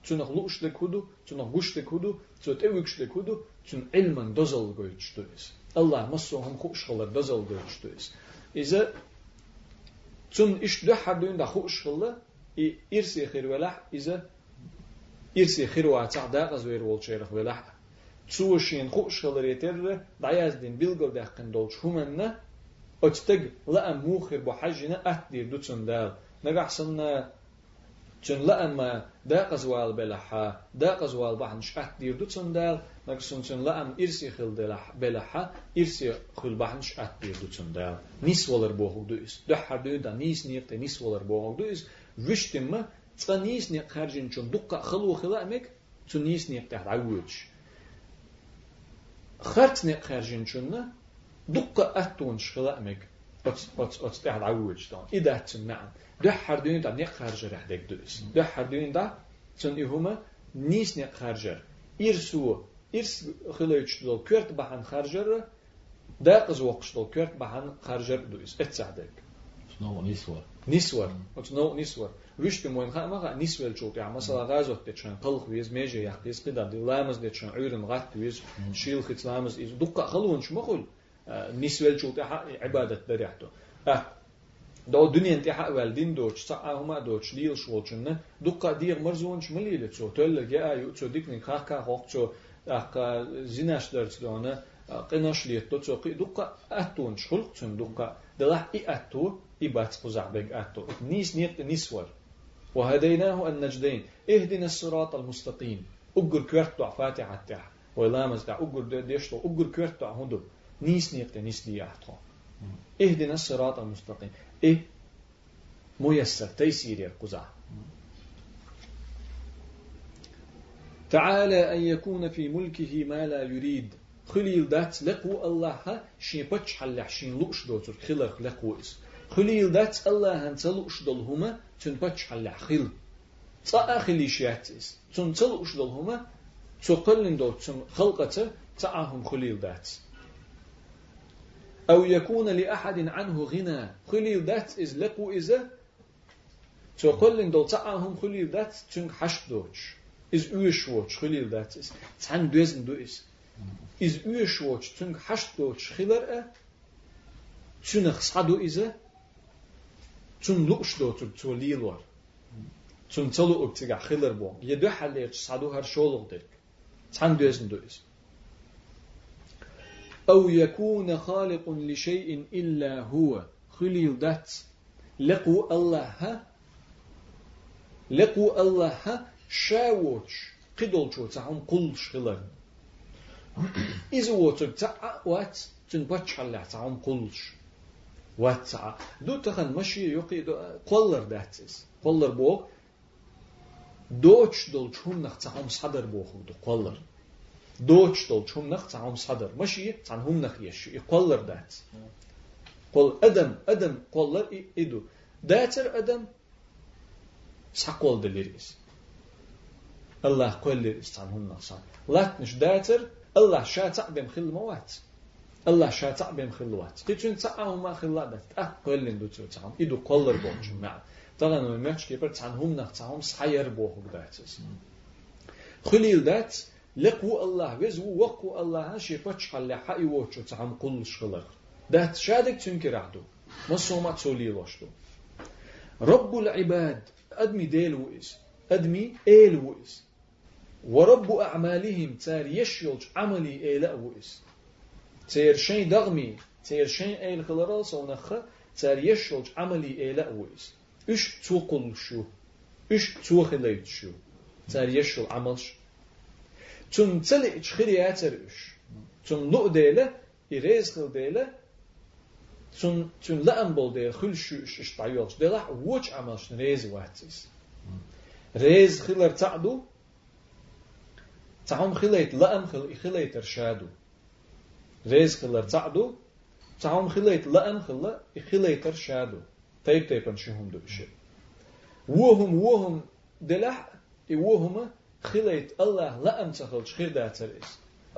كودو تنخ لوش لكودو تنخ غش لكودو تتوكش لكودو تن علما دزل goytstuis الله مسو هم خوش خلر دزل goytstuis إذا تن إش ده حدون ده خوش خلر إرسي خير ولح إذا إرسي خير واتع دا غزوير والشيرخ ولح تسوشين خوش خلر يتر دعياز دين بيلغل دهقن دولش همنا أتتق لا موخر بحجنا أهدير دوتن دال نقحسن چون لأن دا قزوال بلحا دا قزوال بحن شحت دير دوتن دال نقصن چون لأن إرسي خل بلحا إرسي خل بحن شحت دير دوتن دال نيس ولر بوغ دويس دحر دو دا نيس نيرت نيس ولر بوغ دويس وشتم تسا نيس نيق خارجين چون دقا خلو خلا أمك چون نيس نيق تحت عوج خرت نيق خارجين چون دقا أهتون شخلا أمك أتس تحت عوج دون إذا تنعم ده هر دوین دا نیق خرجر دک دوست ده هر دوین دا چون ایهما نیس نیق خرجر ایرسو ایرس خلایچ دل کرد بهان خرجر ده قز وقش دل کرد بهان خرجر دوست اتسعدك نو نسور نسور ات نو نسور وش تموين خا ما نسول شوت يعني مثلا غازوت دچن قلق ويز ميجي يحقيس قدا دي لامز دچن عيرن غات ويز شيل خت لامز إز دقة خلون شو مقول نسول شوت عبادة دريحته أه دو دنيا انت حق والدين دوش ساعة هما دوش ليل شوالشنا دقة دير مرزونش مليلة تسو. تل جاء يو تسو ديكني خاخ كا خوك تسو. أق زيناش درس دونا قناش ليت تسو. قي دقة أتون شخلق تسو دقة دلح إي أتو إي بات قزع بيج أتو نيس نيت نسور وهديناه النجدين إهدنا الصراط المستقيم. أجر كرت فاتحة تاع ولامز تاع أجر ديشتو. أجر كرت هندو. نيس نيت نيس دي أحتو اهدنا الصراط المستقيم. إيه؟ ميسر تيسير القزع تعالى أن يكون في ملكه ما لا يريد. خليل دات لقو الله شين بتش حل شين لوش دوتر. خلق لقو إس. خليل دات الله هن تلوش دل هما تن بتش حل خل. تا خلي شياتس تن تلوش دل هما تقلن دوت تن خلقته تعاهم خليل دات. أو يكون لأحد عنه غنى. خليل ذات إز لقو إذا تقول إن دول تعاهم خليل ذات تنك حشد دوش إز أوش ووش خليل ذات إز تان دوزن دو إز إز أوش ووش تنك حشد دوش خلر أ تنك صدو إذا تن لقش دو تو ليل ور تن تلو أبتغى خلر بو يدو حليت صدو هر شولغ ديك. تان دوزن دو إز أو يكون خالق لشيء إلا هو. خليل دات لقوا الله. لقوا الله. شاوش قدول شو تعم قل شغلر إذا وتر تع وات تنبتش الله تعم قلش وات تع دو تخن مشي يقي قلر داتس قلر بوك دوتش دول شون نخ تعم صدر بوك دو قلر دوتش دول شوم نخ تعم صدر ماشي عن هم نخ يش. يقولر دات. قول أدم أدم قولر إدو. داتر أدم سقول دليريس. الله قول استعن هم نخ صار لاتنش داتر الله شاتع بهم خل موات. الله شاتع بهم خلوات تيجون تعاهم ما خلات أه قول لين دو تعاهم إدو قولر بوش مع. طبعا ما ماتش كيبر تعن هم نخ تعاهم صحير بوه داتس. خليل دات لقو الله وزو وقو الله شي بتش حل حي وچو تعم قل شغلر ده شادك تنكر عدو ما سوما تسولي لوشتو رب العباد أدمي ديل وإس أدمي إيل وإس ورب أعمالهم تار يشيلج عملي إيلا وإس تير شين دغمي تير شين إيل خلرال سونخ تار يشيلج عملي إيلا وإس إش توقل شو إش توخليت شو تار يشيل عملش تون تلي اتشخري اترش تون لو ديله إريز خل ديله تون تون لأم بول ديل خل شو إش إش تعيوش ديلا ووش عملش ريز واتيس ريز خلر تعدو. تعهم خليت لأم خل خليت إرشادو ريز خلر تعدو. تعهم خليت لأم خل خليت إرشادو تيب تيب شهم دو بشي وهم وهم دلح وهم خليت الله لا أم تخل شخير دا تريس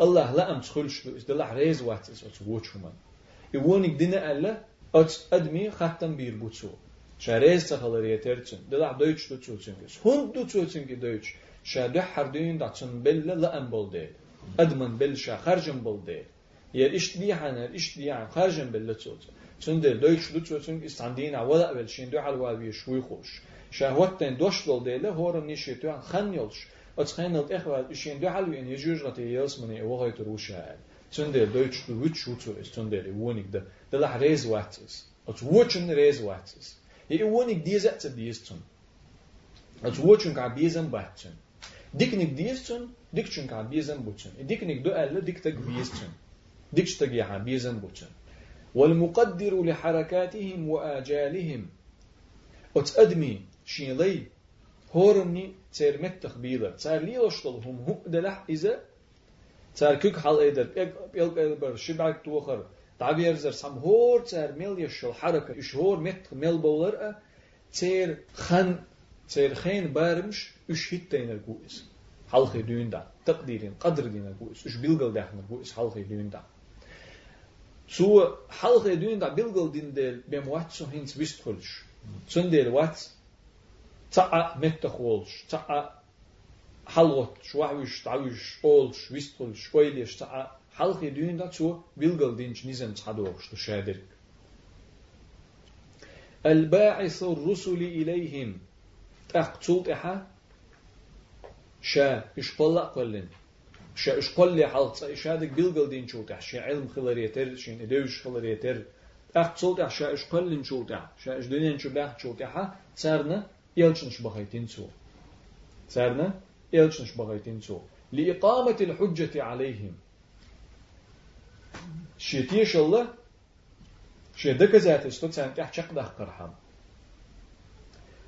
الله لا أم تخل شلو إس دلح ريز واتس واتس ووتشوما إيوانك دينا ألا ادمی أدمي خاتم بير بوتسو شاريز تخل ريترتن دلح دويتش دو تشوتنجس هون دو تشوتنجي دويتش شادو حردين داتن بل لا بول بولدي ادمن بل شا خرجن بولدي يا إش ديعن إش ديعن خرجن بلا تشوتن چون در دویچ دو چون استاندین اول اول شین دو حلوا وی خوش شهوت دن دوش دل دل هورم نیشه تو خن یولش يلش اتخينل اخوات شين دو حلو ان يجوج غتي يلسمني وغيت روشا تن دل دويش لو ويتش شوتو است تن دل وونيك ده دل ريز واتس ات ووتشن ريز واتس يي وونيك ديزات ديستون ات ووتشن كا بيزن باتشن ديكنيك ديستون ديكشن كا بيزن بوتشن ديكنيك دو ال ديك تك بيستون ديكش تك يا بيزن بوتشن والمقدر لحركاتهم وآجالهم أتأدمي شيلي horenni cermet takbida. Cer lilo shtal hum hu delah ize cer kük hal eder. Elk elber şibak tuğar. Tabir zer sam hor cer mel yeşul haraka iş hor met mel bowlar cer khan cer khin barmış üç hit dener guis. Halkı düğünde takdirin kadr dine guis. Üç bilgel dehner guis halkı düğünde. Su halkı düğünde bilgel dinde bemuat so hins wistfulş. Sundel wat وات تاع متخولش تاع حلوت شواوش تعوش اولش ويستخلش ويلش تاع حلقة دين دا سو بيلقل دينش نيزن تحدوش تشادر الباعث الرسل إليهم تقتلت إحا شا إشقلا قلن شا إشقلا حلقة إشادك بيلقل دين شوتح شا علم خلريتر شين إدوش خلريتر أقتلت شا إشقلن شوتح شا إشدنين شوتح سارنا يلشنش بغيتين سو سارنا؟ يلشنش بغيتين سو لإقامة الحجة عليهم. شيتيش الله؟ شيدك ذات استوتسان تحشق ده قرحم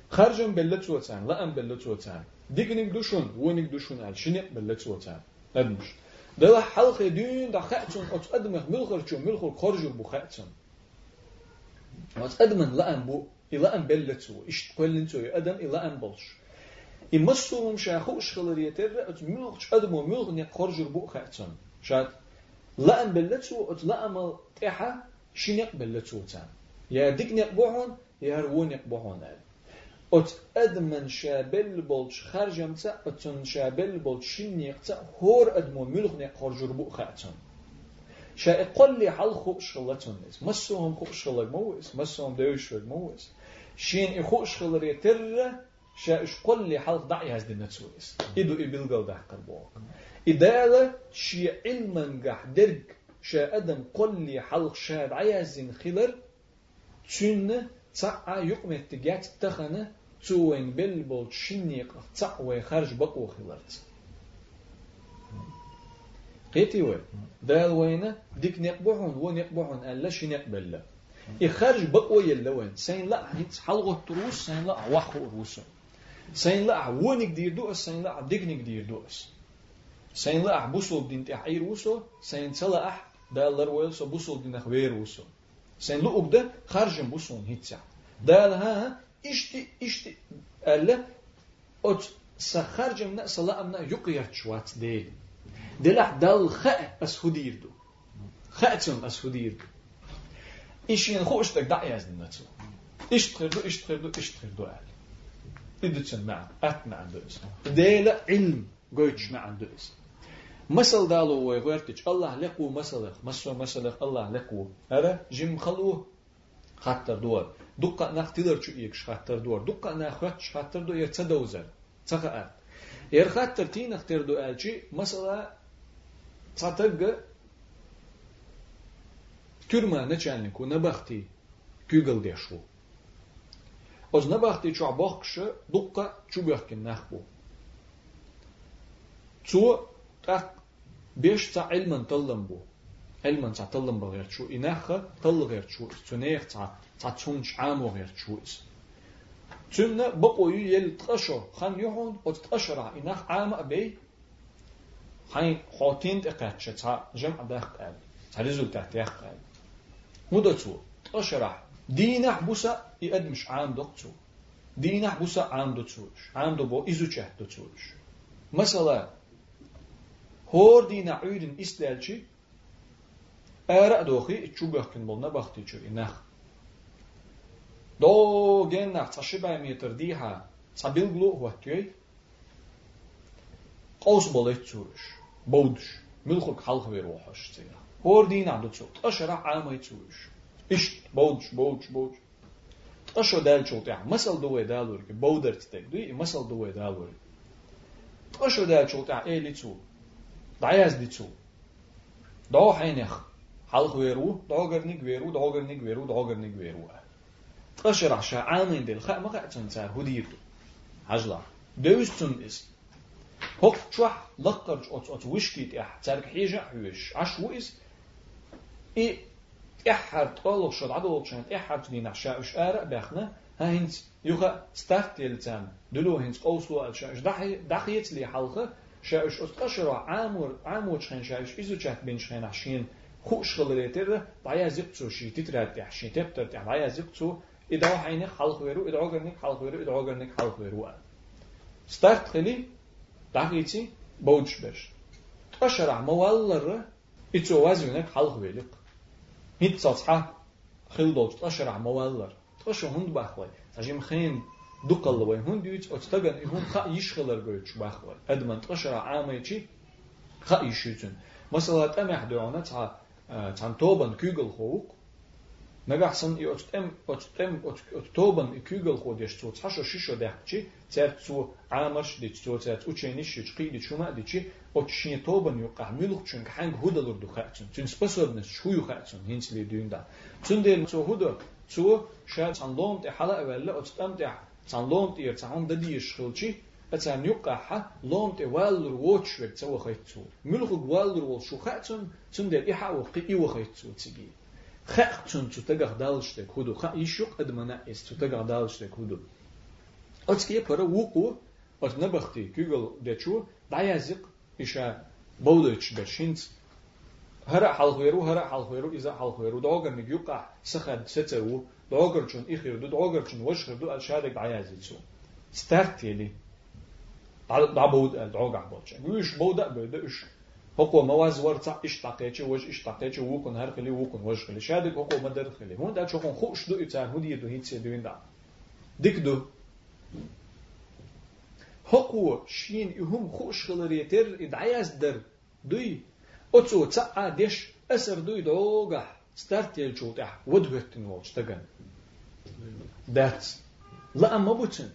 خرجن بلت وتان ام بلت وتان ديكنك دوشون ونك دوشون على شنق بلت وتان ندمش. ده حلقة دين ده خأتون أت أدمه ملخر شو ملخر خرج بو خأتون. أت أدمن لا ام بو إلا ام بلت سو إيش كل سو أدم إلا ام بلش يمسوهم شاخوش خلريتر أت ملخ أدمه ملخ نق خرج بو خاتون شاد؟ لا ام بلت سو أت لا ام تحا شنق بلت سو تان يا ديك نقبوهن يا هرون نقبوهن أت أدمن شابل بولش خرجم تا أتن شابل بولش شنيق تا هور أدمو ملغ نه خرجر بو خاتن شا إقل لي حل خو شغلتون نس مسوهم خو شغلك موس مسوهم دوش موس شين إخو شغل يتر شا إشقل لي حل ضعي هز دنتسويس إدو ابلغل ده قربوك إدالة شي علما قح درج شا أدم قل لي حلق شاد عيازين خلر تشن تسعى يقمت تجات تخنه توين بلبل شنيق تعوي خرج بقو خلرت قيتي وين؟ دال وين؟ ديك نقبحون و نقبحون ألا شي نقبل يخرج بقو يلا وين سين لا هيت حلقة تروس سين لا وحو روس. سين لا ونك دير دوس سين لا ديك نك دير دوس سين لا بوسول دين تحير وسو سين تلا أح دال لرويل سو بوسول دين أخوير وسو سين لو أبدا خرج بوسول هيتسع دال ها إشتي إشتي ألا أت سخر جمنا صلاة أمنا يقير شوات ديل. دلح دل خاء أسهدير دو خاءتم أسهدير دو إيشين خو اشتك دعي از نتو اشتخر دو اشتخر دو اشتخر دو أهل إدتشن معا أت مع دوس ديل علم قويتش مع دوس مثل دالو ويغيرتش الله لقو مثلك مسو مثلك الله لقو هذا جيم خلوه خاطر دور دقة نختلر شو يكش خاطر دور دقة ناخوات خاطر دو يرتسا دوزر تخا ير خاطر تي نختر دو ألشي مثلا تاتق تürma начальнику набахти күгел дешу. Оз набахти чу абахкшы дукка чубахкин нахбу. Цу так беш та илман таллам бу. علما تعطلن بغير شو إناخ طل غير شو تنيخ تع تعطونش عام وغير شو إس تنا بقوا يل تقشر خان يهون وتتقشر إناخ عام أبي حين خاطين تقاتش تع جمع داخ قال تع ريزولتات داخ قال مدتو تقشر دينح بوسا يقدمش عام دكتو دينح بوسا عام دكتوش عام دبو إزوچه دكتوش مثلا هور دينا عيدن إسلالشي Ära dohi çubakın bolna bakti çu inah. Do gennak taşıbay meter diha sabil glu huatyoy. قوس بوليت تورش بودش ملخك حلق بيروحش تيا هور دين عدو تسو تأشرع عامي تورش إشت بودش بودش بودش تأشو دال شو تيا مسل دوي دالور كي بودر تتك دوي مسل دوي دالور تأشو دال شو تيا إيه لي تسو دعياز دي تسو دو حينخ حلق ويرو دوغرنيك ويرو دوغرنيك ويرو دوغرنيك ويرو تأشرع شا عامين دل خا مقع تنسار هديرتو عجلا دوستن ist هوك تشوح لقرج أت أت وشكيت إح تارك حيجة حوش عش ويز И тяхар толук шол адолук шан тяхар дина ша шара бахна хайнц юха старт елцам дулу хайнц қослу алша дахиец ли халқы ша уш усташра амур амур чхан ша уш изучат бен шхан ашин хуш хылретер баязик цу ши титрат яхши тептер баязик цу идау хайне халқ веру идау герник халқ веру идау герник халқ веру старт хили дахици боучбеш ташра маваллар ицу вазюнек халқ велик. إتو وازينك خلق ويلق هيت صفحة خل دوت تقشر موالر تقشر هند بخوي تجيم خين دقل وين هند يوت أتتجن هون خا يشخلر جوتش بخوي أدمن تقشر عاميتي خا يشيتون مثلا تمح دعونا تع تع توبن كيغل خوك ნაგახსენ იოცტემ ოწტემ ოქტობენ იქიგელ ხოდეშ ცუ ცაშო შიშო დაჭი ცერცუ ამაშ დიჩ ცუ ცერცუ უჩენის შიჭყიდი ჩუმა დიჩი ოჩშინე тобен იყა მილუხჩუნ ხანგ ჰუდალურ დუხაჩუნ ცუნ სპასორნეს შუიხაჩუნ ჰინცლი დიუნდა ცუნდელ ცუ ჰუდო ცუ შა ცანლომ ტე ჰალა ეველა ოწტემ ტე ცანლომ ტე ცაუნ დადი შხილჩი აცან იყა ჰა ლომ ტე ვალურ ვოჩვე ცუ ხაიცუ მილუხ გვალურ ვოლ შუხაჩუნ ცუნდელ იჰა ვოხი იუხაიცუ ციგი ხაყჩუნ ჩუთა გადალშტე ხუდო ხა იშო ყდმანა ეს ჩუთა გადალშტე ხუდო ოჩკია ფორა უყუ ორნა ბახტი გიგოლ დეჩუ დაიაზიყ იშა ბოდოჩ გაშინც ჰარა ჰალხუერუ ჰარა ჰალხუერუ იზა ჰალხუერუ დოგა მიგიუყა სხად სეცეუ დოგორჩუნ იხირდუ დოგორჩუნ ვაშხირდუ აშაдэг დაიაზიცუ სტარტიელი დაბოდ დოგა ბოჩა გუშ ბოდა ბედა იშ هو مواز ورتا إيش تقيتش وش إيش تقيتش وكن هر خلي وكن وش خلي شادك هو مدر خلي هون دا شوكن خوش دو إتان هدي دو هيتسي دوين دا ديك دو هو شين يهم خوش خلر يتر إدعياز در دوي أتسو تسعى ديش أسر دوي دوغا ستارت يلجو تح ودوهتن وش تغن دات لا أما بوتن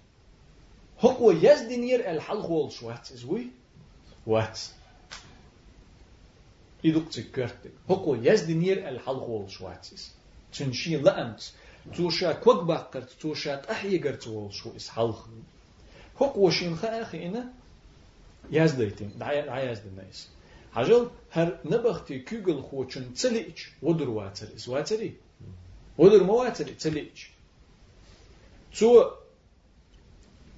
هو يزدنير الحلق والش وات إزوي وات idukcik körtig. Hoko yazdinir el halgol schwarzis. Tünshi la'amt. توشا كوك باقرت توشا تحيقرت والشو إس حلخ هوك وشين خاخي إنا يازديتين دعا يازد الناس حجل هر نبختي كوغل خوچن تليج ودر واتر إس واتري ودر مواتر تليج تو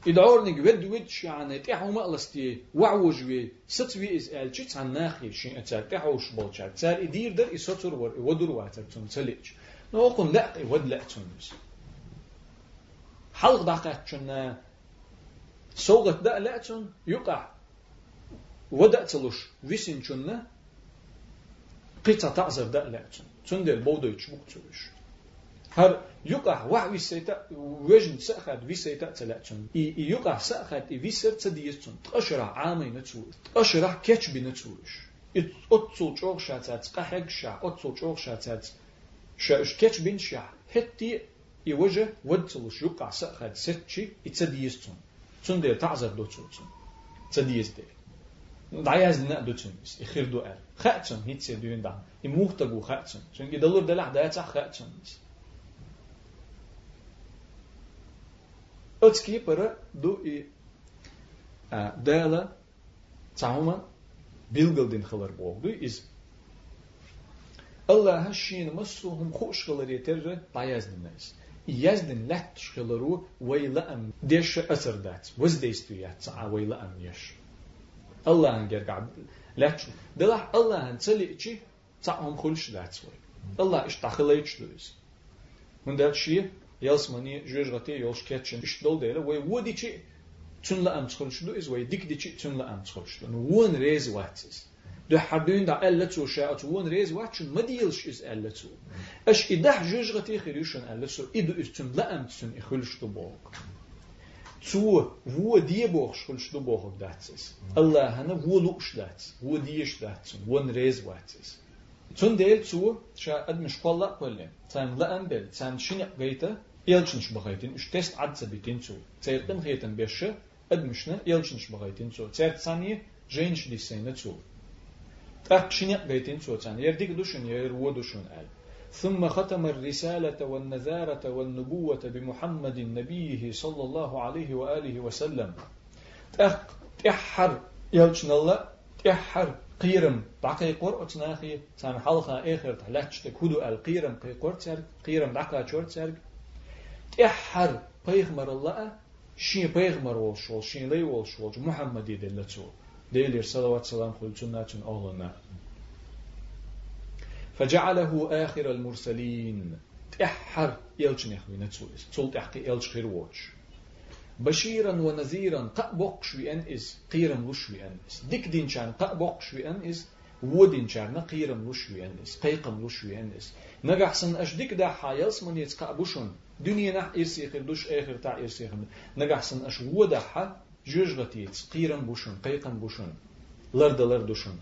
إدعورنك ود ود يعني تحو مقلستي وعوج وي ستوي إز ألشي تان ناخي شين أتار تحوش بولشار تار إدير در إسوتر ور ودر واتر تون تليج. نوقن لا ود لأ تونس حلق دقات شن سوغت دا لأ تون يقع. ودا تلوش ويسين شن قطع تعزر دا لأ تون. تون دل بودو يتشبك تلوش. هر يقع وح ويسيتا وجن سأخد ويسيتا تلاتشن. يقع سأخد ويسر تديستن تقشرع عامي نتسول تقشرع كيتش بنتسولش أتصل جوغ شاتات قحق شع أتصل جوغ شاتات. شاش كيتش بن شع هتي يوجه ودتلوش يقع سأخد ستشي يتديستن تون دير تعزر دو تسولتن تديست دير دعياز لنا دو تنس يخير دو أر خاتن هيت سيدوين دا يموختقو خاتن شنجي دلور دلع دايتا خاتن Ötski para do i dela تعوما bilgildin خلر بوغدو is Allah هشين مسوهم خوش خلر يتر بايزن الناس يزدن لات شخلرو ويلا أم ديش أثر دات وز ديستو يتسعى ويلا أم يش الله هنجر قاعد لات دلح الله هنسلي إشي تعهم خلش دات Jalsmani ġuġgati jol xketxin ixtdol dela, u għudi ċi tun la għamtħol xdu, iż għaj dikdi ċi tun la għamtħol xdu. Nwun rez għatsiz. Duħardun da għalletu xaħat wun rez għatxin ma dijilx iż għalletu. Għax idaħ ġuġgati xirjuxan għalletu, idu iż tun la għamtħol iħul xdu bok. zu wo die boch schon stu boch dat is. Allah hana wo lux dat wo die is dat won rez wat is. Tun del zu sha ad mishqalla kulli tan la ambel tan shin gaita يلشنش بغيتين اش تست عد سبيتين سو. تير قن غيتن بيش ادمشنا يلشنش بغيتين سو. تير ثانية جينش دي سينة سو تأخشني غيتين سو تان يرديك دوشن يرو دوشن آل. ثم ختم الرسالة والنذارة والنبوة بمحمد نبيه صلى الله عليه وآله وسلم. تأخ تحر يلشن الله تحر قيرم. بعقي قر أتناخي سان حلقة آخر تحلقش تكودو القيرم قي تسرق قيرم بعقا شور تسرق. تحر بيغمر الله شين بيغمر والشول شين لي والشول محمد يدلتو ديلير صلوات سلام خلتنا تن أولنا فجعله آخر المرسلين تحر يلجن يخوي نتسويس تول تحقي يلج خير ووش بشيرا ونذيرا قبق شوي أن إز قيرا وشوي أن إز ديك دين شان قبق شوي أن إز ودين شان قيرا وشوي أن إز قيقا وشوي أن إز نجحسن أش ديك دا حايلس من يتقابوشون دنيا نح إرسي خير دوش آخر تاع إرسي خير نجحسن أش ودا حا جوجغتيت قيرا بوشون قيقا بوشون لرد لردوشون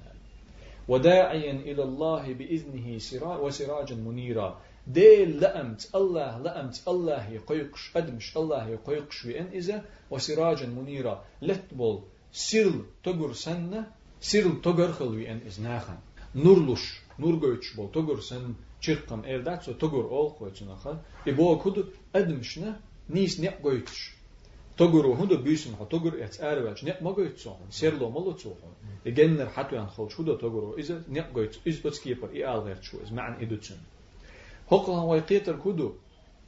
وداعيا إلى الله بإذنه سرا وسراجا منيرا. ديل لأمت الله لأمت الله يقيقش أدمش الله يقيقش بأن إذا وسراجا منيرا. لتبول سيرل تقر سنة سيرل تقر خلوي أن إذناخا نورلوش هندو بيسن ها تقر ات ارواج نيق ما قويت سوهن سيرلو مالو سوهن يجنر حتى يان خلش هدو تقرو إذا نيق قويت إذا بتسكيبر إي آل غير شو إز معن إدوتشن هقها ويقيتر كدو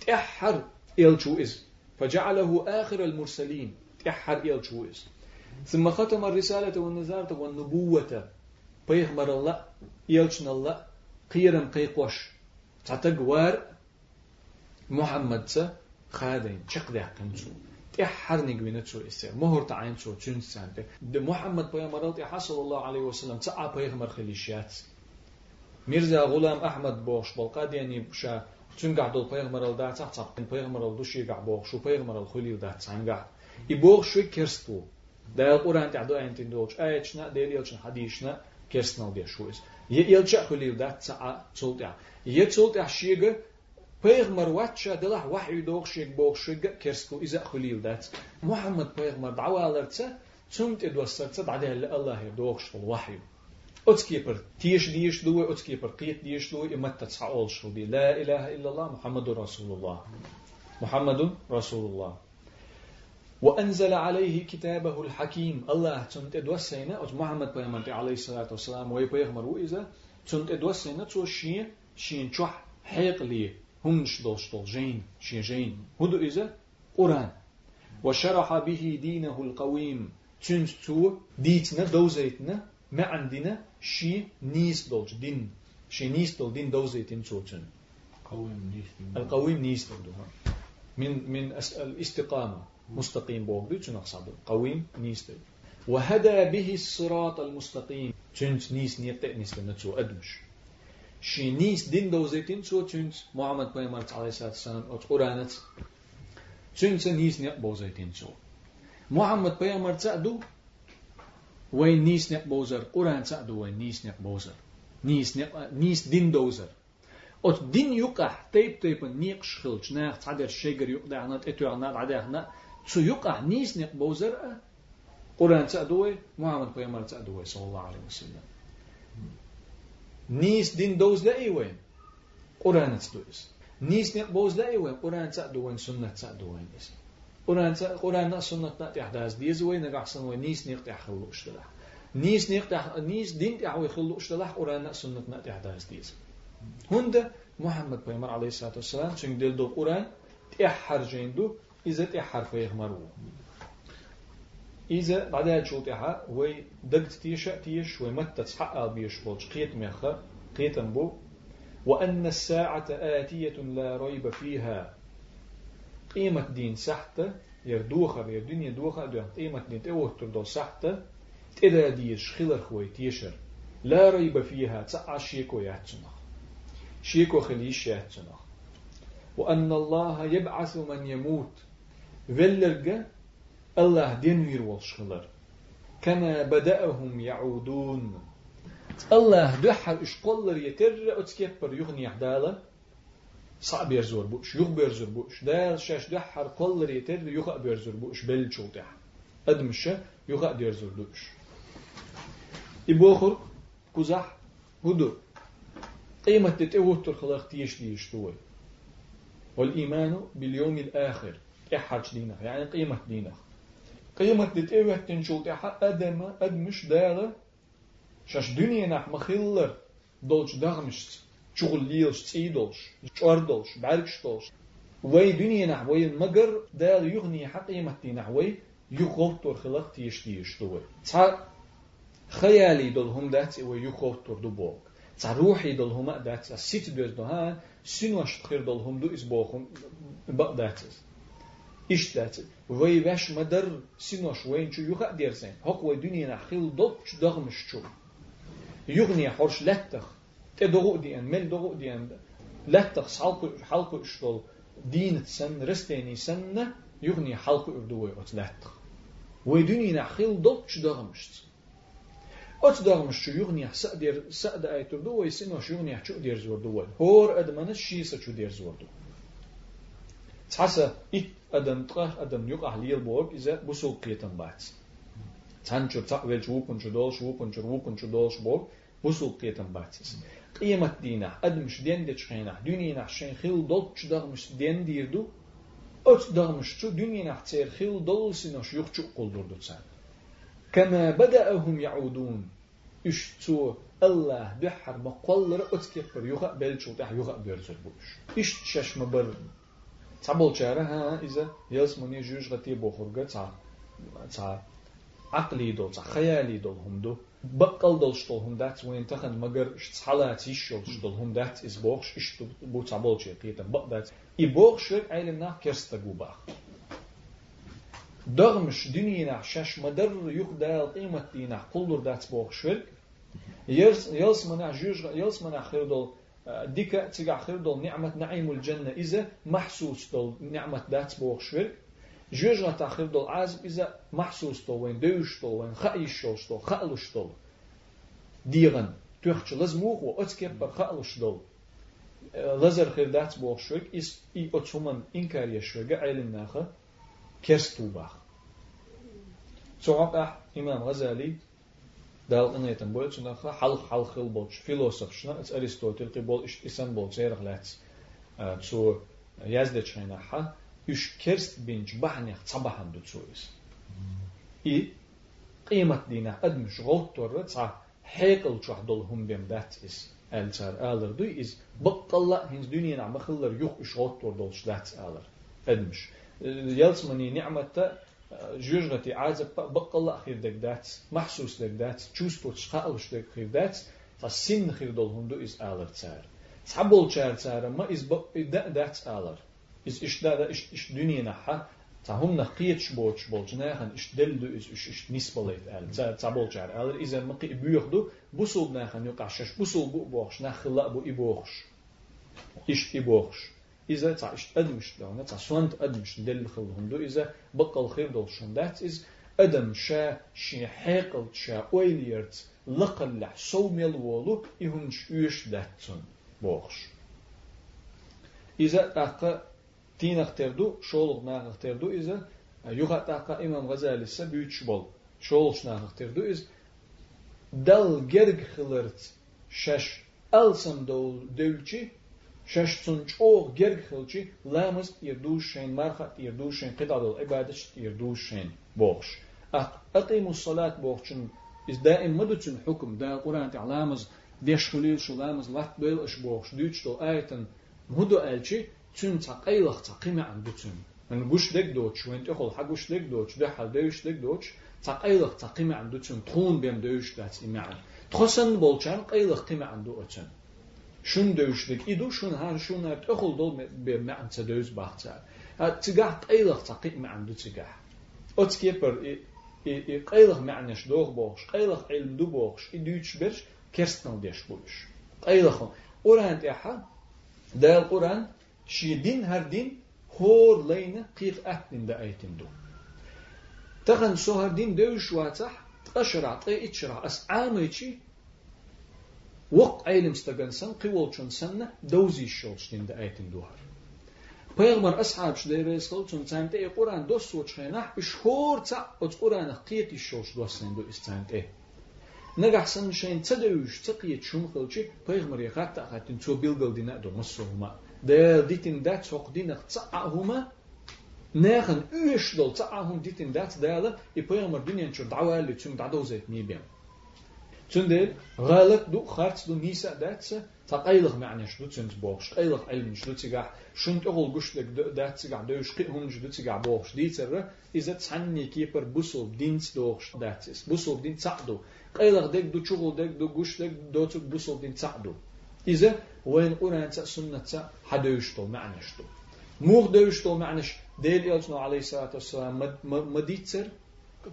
تحر إل شو إز فجعله آخر المرسلين تحر إل شو إز ثم ختم الرسالة والنزارة والنبوة بيغمر الله إلشن الله قيرم قيقوش. تعتق محمد سا خادين. شق ده كنسو تحر نجمنا شو إسر مهر تعين شو تشون سانت محمد بيغمر الله صلى الله عليه وسلم. تعا بيغمر خليشيات ميرزا غلام أحمد بوش بالقاد يعني بشا چون قاعد دول پیغمبر ال دات صح صح پیغمبر ال دوشي قاعد بوخ شو پیغمبر ال خلي دات سان قاعد يبوخ شو كرستو دا القرآن تعدو أنت دوش آيتنا ديل يلشن حديثنا كرستنا دي شو إس يلشا خلي دات ساعة تولتع يتولتع شيغ پیغمبر واتشا دلح وحي دوخ شيغ بوخ شيغ كرستو إذا خلي دات محمد پیغمبر دعوالرتsa ثم تدوسرتsa بعدها الله الوحي أتكيبر تيش ديش دوي أتكيبر قيت ديش دوي إما تتسعول شو دي لا إله إلا الله محمد رسول الله محمد رسول الله وأنزل عليه كتابه الحكيم. الله تنت ادوسينا أج محمد بيامنت عليه الصلاة والسلام وي بيغمر وإذا تنت ادوسينا تو شين شين تشوح حيق لي هم شدول شدول جين شين جين هدو إذا قرآن وشرح به دينه القويم تنت تو ديتنا دوزيتنا ما عندنا شي نيس دولج دين شي نيس دول دين دوزيتين سوتن قويم نيس القويم نيس دول من من الاستقامة. مستقيم بوغ. دي تنق صعب قويم نيس دول وهدى به الصراط المستقيم. تنت نيس نيت نيس نتسو أدمش. شي نيس دين دوزيتين سو تنت محمد بيامر عليه الصلاة والسلام أو قرآنت تنت نيس نيت بوزيتين سو محمد بيامر تأدو وين نيس نق بوزر قرآن سعدو وين نيس نق بوزر نيس نيس دين دوزر أت دين يقع تيب تيب نيق شخلش ناخ تعدر شجر يقع نات إتو عنات عدها تسو يقع نيس نق بوزر قرآن سعدو محمد بيامر سعدو صلى الله عليه وسلم نيس دين دوز لا وين قرآن سعدويس نيس نق بوز لا وين قرآن سعدو وين سنة سعدو وين إسم قرآن قرآن سنة نات إحداث ديز وين نقحسن وين نيس نيق تحخلو اشتلاح نيس نيق تح نيس دين تحوي خلو اشتلاح قرآن سنة نات إحداث ديز هند محمد بيمر عليه الصلاة والسلام شن دل دو قرآن تحر جندو إذا تحر فيه مرو إذا بعدها شو تحا وي دقت تيش تيش ومتى تحقق بيش بولش قيت ميخا قيتن بو وأن الساعة آتية لا ريب فيها. قيمة دين سحتة يردوخر ير دنيا دوخر دو قيمة دين توه تردو سحتة تدا ديش خلر خوي تيشر. لا ريب فيها. تسعى شيكو يهتنخ شيكو خليش يهتنخ وأن الله يبعث من يموت. فلرجة الله دين وير والشخلر كما بدأهم يعودون الله دحر إش قلر يتر أتكبر يغني عدالة صعب يرزور بوش يغ بيرزور بوش دال شاش دحر قلر يتر يغ بيرزور بوش بل شوتح أدمش يغ بيرزور بوش إبوخر كوزح هدو قيمة تتوتر خلاق تيش دوي والإيمان باليوم الآخر إحرج دينه يعني قيمة دينه. قيمة تتوه تنشوت إحا أدم أدمش دالة شاش دنيا نح مخلر دولش دغمش شغل ليلش تسيدولش شوردولش بعركشتولش وي دنيا نح وي مجر دال يغني حق قيمة دينه وي يغوتر خلاق تيش ديش دوي خيالي دول هم دات ويغوتر دو بوك. تا روحي دل هما دات سيت دوز دو ها سينوش تخير دل هم İşte ve veş meder sinoş ve inçu yuha dersen. Hak ve dünyana hil dop şu dağmış şu. Yugniye horş lettah. Te doğu diyen, men doğu diyen. Lettah salku halku işlol. Din sen, resteni sen ne? Yugniye halku ürdü ve ot lettah. Ve dünyana hil dop şu dağmış. Ot dağmış şu yugniye sa der sa da ayturdu ve sinoş yugniye şu der zordu. Hor edmanı şisa şu der zordu. Tasa it adam tqah adam yuq ahliyal borg iza busul qitan bats. Tanchu taqvel shupun chu dol shupun chu wupun chu dol borg busul qitan bats. قيمة دينا أدمش دين دي تشخينا دنيا نحشين خيل دول تشدغمش دين ديردو أوت دغمش شو دنيا نحتير خيل دول سينوش يخشو قلدر دوتسان كما بدأهم يعودون اشتو الله بحر مقلر اتكبر يوغا بلچو تح يوغا بيرزر بوش اشت شش مبر تابل چاره ها إذا يلس مني جوج غتي بوخرغا تا تا عقلي دول تا خيالي دول هم دو بقل دول شتول هم دات وين تخن مگر اشتحالات يشول شتول هم دات إز بوخش اشتو بو تابل چه قيتا بق دات إي بوخش علم نا كرستا قوباخ دغمش دنيا شش مدر يخدا قيمة دينا قلر دات بوخ شرك يلس يلس منع جوج يلس منع خير دول ديكا تيجا خير دول نعمة نعيم الجنة إذا محسوس دول نعمة دات بوخ شرك جوج غتا خير دول عازب إذا محسوس دول وين دوش دول وين خايش دول خالش دول. ديغن تخش لزموخ واتكبر خالش دول. لزر خير دات شرك إس إي أتسومن إنكار يشرق علم ناخه كرستوباخ صعب إمام غزالي دال إنيتن بول شنخ حلق حلق البولش فيلوسوف شنا اتس أرسطوطل قبول إش إسان بول سيرغ لاتس تسو يزدت شينا حا إش كرست بينج بحنيخ تصبحن دو تسويس إي قيمة دينا أدمش غلطور تسع حيقل شوح دول هم بيم دات إس ألتر آلر دو إز بقلا هنز دنيا نعم خلر يوخ إش غلطور دولش دات آلر أدمش يلسمني نعمة jurnati aza baqqalla xirdeqdəts mahsus deqdəts çuspot şqalış deqdəts fa sin xirdol hundu is alır çər sabol çər çər amma is dəqdəts alır is işdə iş iş dünyana ha tahum naqiyyət şboç bolcuna han işdildu is iş iş nisbalet al sabol çər alır izə maqi buyuqdu bu sul nahan yuqaşış bu sul bu boğuş naxla bu iboğuş iş iboğuş إذا تعيشت أدمش لو تعشونت أدمش دل خلهم دو إذا بقى خير دول شون that is أدم شا شي حيقلت شا أويليرت لقلع سو ميلوولو إهن شوش داتسون بوخش. إذا أقا تين اختردو شولق ناق اختردو إذا يغط أقا إمام غزالي سبيوتش بول. شولش ناق اختردو إذا دل جرق خلرت شش ألسم دول دولشي 608 gerghilči lämmes ir duschen marhat ir duschen qidadul ibadet ir duschen boğş. Atimu salat boğçun is daim mudutun hukm da Quran ta'lamız deşhulil şulamız lat bel iş boğş düç do ayetin mudu elçi tün taqaylaq taqime an dutun. Men guşdek doç, men tehol ha guşdek doç, de hal dövüşdek doç, taqaylaq taqime an dutun tun bem dövüşdat iman. Txosan bolçan qaylaq qime an dutun. شون دوشلك إدو شون هان شون هات أخل دول بمعنى تدوز باختار تجاه قيلخ تقيق معنى دو تجاه أتكيبر قيلخ معنى شدوغ بوغش قيلخ علم دو بوغش إدوش برش كرستن ديش بوش قيلخ قرآن تيحا دا القرآن شي دين هر دين هور لين قيق أهدين دا أيتين دو. تخن سوهر دين دوش واتح تقشرع طي اتشرع اس عاميتي وق علم استغنسن قولچون سنه دوزي شولشتين دا ايتن دوهر Peygamber ashab şdere skol çun çante e Kur'an dos soç xena şhor ça o Kur'an qiyet şoş dosen do istante Nagahsan şeyin tadeuş taqiyet şum qılçı Peygamber yaqata qatin ço bilgal dina do masuma de ditin dat soq dina tsa'ahuma ناخن üyeş dol tsa'ahum ditin dat dala e Peygamber dünyen ço Tündel galat du kharts du nisa datsa تقيلغ معنى شدو تنت بوخش قيلغ علم شدو تيغا شنت اغل قش لك دا تيغا دوش قي هم شدو تيغا بوخش دي تر اذا تسعني كيبر بوسل دينس دوخش داتس بوسل دين تعدو قيلغ ديك دو شغل ديك دو قش لك دو تيغ بوسل دين تعدو اذا وين قران سنة حدوش تو معنى شدو موغ دوش تو معنى ديل يلتنا عليه الصلاة والسلام مديتر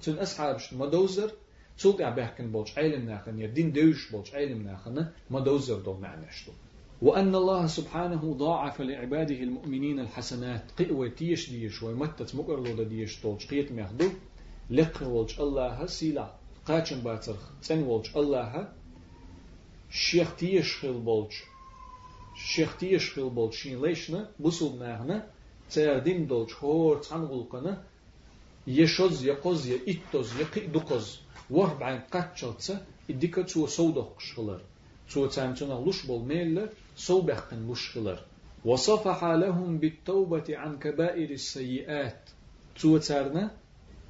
تن أصحابش مدوزر Zult ja behken bolch eilim nachen, ja din deus bolch eilim nachen, دوزر دو معنى شتو وأن الله سبحانه ضاعف لعباده المؤمنين الحسنات قوة تيش ديش ومتت مقر لو ديش طولش قيت ميخدو لق ولش الله سيلا قاچن باتر تن ولش الله شيخ تيش خيل بولش شيخ تيش خيل بولش شين ليشنا بسول ناغنا تيردين دولش هور تنغلقنا يشوز يقوز يئتوز يقي دقوز وح بعين قتشلتsa idika تسو سودق شغلر تسو تامتنا لش بول ميل سو بحقن لش خلر وصفح لهم بالتوبة عن كبائر السيئات تسو تارنا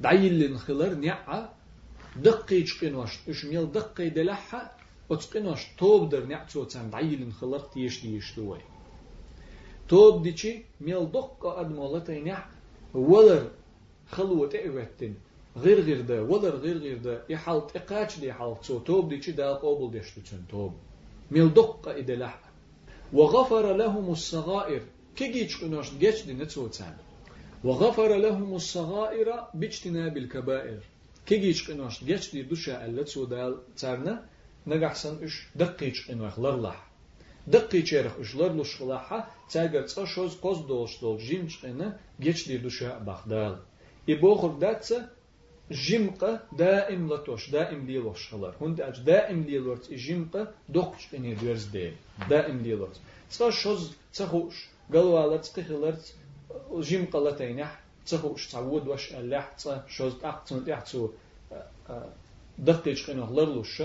دعيل خلر نعا دقي تشقنوش اش ميل دقي دلحة وتقنوش توب در نع تسو تام دعيل خلر تيش تيش دوي توب ديشي ميل دق أدمولتين نع ولر خلوة إعوتين غير غير ده ولا غير غير ده يحالت إقاش دي حالت سو توب دي دا قوبل ديشتو تشن توب ميل دقة إدى لح وغفر لهم الصغائر كي جيش قنوش جيش دي نتسو تسان وغفر لهم الصغائر باجتناب الكبائر كي جيش قنوش جيش دي دوشا اللتسو دال تارنا نجحسن إش دقيش قنوح لرلح دقي شيرخ إش لرلش خلاحة تاجر تشوز قوز دولش دول جيمش قنا جيش دي دوشا بخدال يبوخر داتسا جمقة دائم لطوش دائم ليلوش خلر هند أج دائم ليلورت جمقة دوقش إني دورز دي دائم ليلورت. تصا شوز تخوش قالوا على تقخلرت جمقة لتينح تخوش تعود وش اللح تصا شوز أقتن تحتو دقيش قنو لرلوش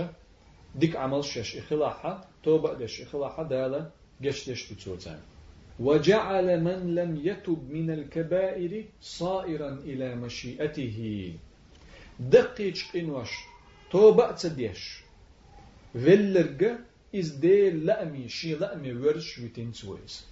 ديك عمل شش إخلاحة توبة دش إخلاحة دالة جش دش تتوتان وجعل من لم يتب من الكبائر صائرا إلى مشيئته. daqiq in wash. Toba tzadish. Vellerge is de la'mi. She la'mi versh within tsuis.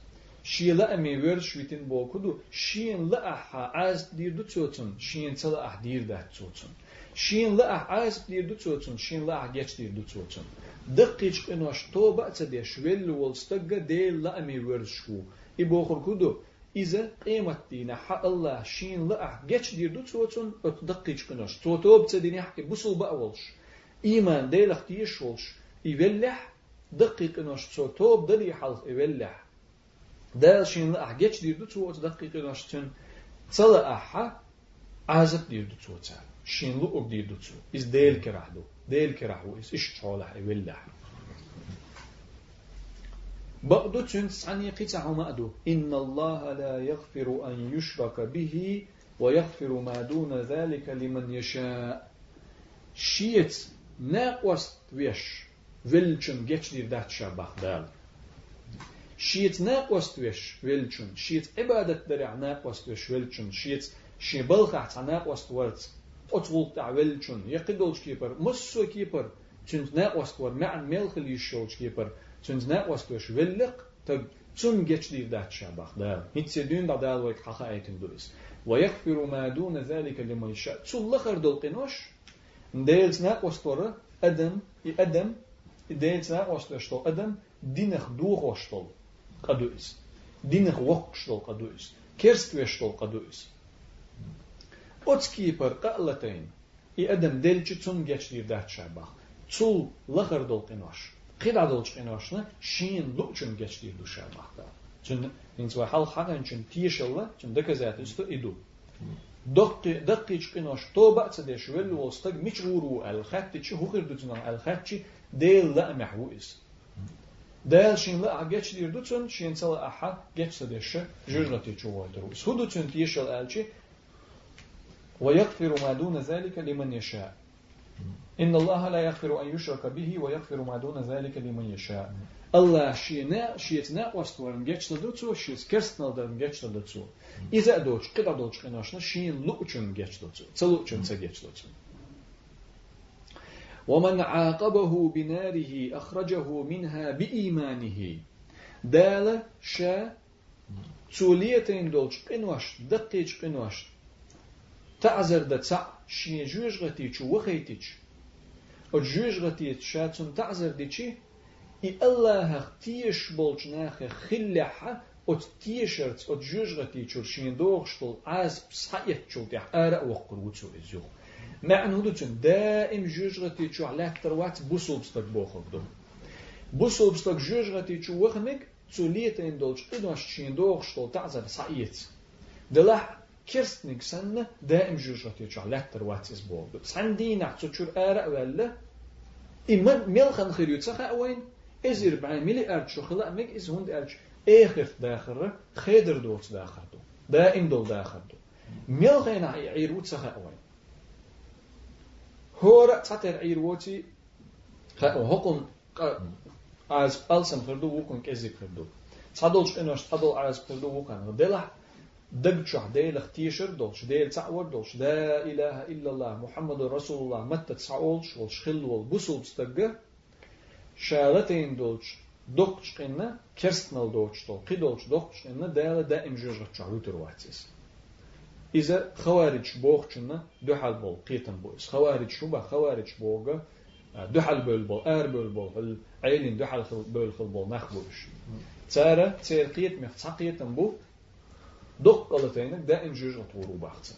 She la'mi versh within bokudu. Shein la'aha az dirdu tsotun. Shein tsala'ah dirdat tsotun. Shein la'ah az dirdu tsotun. Shein la'ah geç dirdu tsotun. Daqiq in wash. Toba tzadish. Vell wol stagga de la'mi versh hu. İbo kurkudu. إذا قيمة دينا حق الله شين لأح جيش دير دو توتون اتدقيش كنوش. توتوب تديني حكي بسل بأولش إيمان ديلخ تيشولش يولح دقيق كنوش. توتوب دلي حلق يولح دال شين لأح جيش دير دو توت دقيق كنوش تن. تلا أحا عازب دير دو توتا. شين لؤب دير دو تو. إز ديل كرحدو ديل كرحو إز إش تشولح يولح بقدو تنس عن يقيت مأدو إن الله لا يغفر أن يشرك به ويغفر ما دون ذلك لمن يشاء. شيت ناقوست ويش ويلچن جيش دير دات شابخ دال شيت ناقوست ويش ويلچن شيت عبادة درع ناقوست ويش ويلچن شيت شي بلخت ناقوست ورت أطول تاع ويلچن يقدولش كيبر مسو كيبر چنت ناقوست ور. معن ملخ ليشولش كيبر Sinds net was dus willig, te zum geçdiv dat şabah da. Mitse dün da dal vayt haqa aytin dus. Ve yaghfiru ma dun zalika limen yasha. Sullah ardol qinosh. Ndels net was toru adam i adam Deets na was de stol adam dinig doorgostol kadus. Dinig wokstol kadus. Kerstwestol kadus. Otskiper qalatain. I adam delchi tsum geçdir dat şabah. Sul lahardol qinosh. Qinosh. قيدادلش قينوشنا شين لوچن geçtiği duşa bakta. Çünkü insan hal hagan için tiyşalla, çünkü dekazat üstü idu. دق دقيج قناش توبة تدش ول وستق مش ورو الخط تشي هو خير دوتنا الخط ديل لا محويس دال شين لا جيتش دير دوتن شين سلا أحد جيتش تدش جرتي شو دروس هو دوتن تيشل ألشي ويغفر ما دون ذلك لمن يشاء إن الله لا يغفر أن يشرك به ويغفر ما دون ذلك لمن يشاء. الله شينا شيتنا واستورن جيتش تدوتسو شيس كرستنال دن جيتش تدوتسو إذا دوش قدا دوش قناشنا شين لوچن جيتش تدوتسو تلوچن تجيتش تدوتسو ومن عاقبه بناره أخرجه منها بإيمانه. دال شا توليتين دولش قنوش دقيج قنوش تعزر دا تسع شين جوج غتي چو وخيتيش أو جوج غتي شاتون تعزر دي چي اي الله تيش بولج ناخ خلحة أو تيشرت أو جوج غتي چو شين دوغشتل عز بصحيح چو تيح آراء وقر وتسو ازيو معنى هدو چون دائم جوج غتي چو على تروات بوسل بستك بوخك دو بوسل بستك جوج غتي چو وخمك zu lieta in dolch idosh shin doch stol ta'zar sa'it de lah كيرستنيك سنة دائم جوجة يجع لتر واتس بول سندينا تشور آراء ولا؟ إما ميلخن خير يتسخى وين إزير بعين ملي أرجو خلا ميك إز هند أرج آخر داخل خيدر دوت داخل دو دائم دول داخل دو ميلخن عير وتسخى وين هورا تاتر عير وتي هقون آز ألسن خردو وكون كزي خردو تصدولش إنوش تصدول آز خردو وكان دلح دقشح ديل اختيشر دولش ديل تعور دولش لا إله إلا الله محمد رسول الله متى تسعولش والشخل والبسل بستقى شالتين دولش دقش قلنا كرستنال دولش دول قي دولش دقش قلنا دالا دائم جرغة شعوتر واتيس إذا خوارج بوخشنا دحل بول قيتن بويس. خوارج شو با؟ خوارج بوغا دحل بول بول آر بول بول عيلين دحل بول خل بول نخبوش تارا تير قيت مخ تقيتن بو. دق قلتين دائم جوج أطورو باختر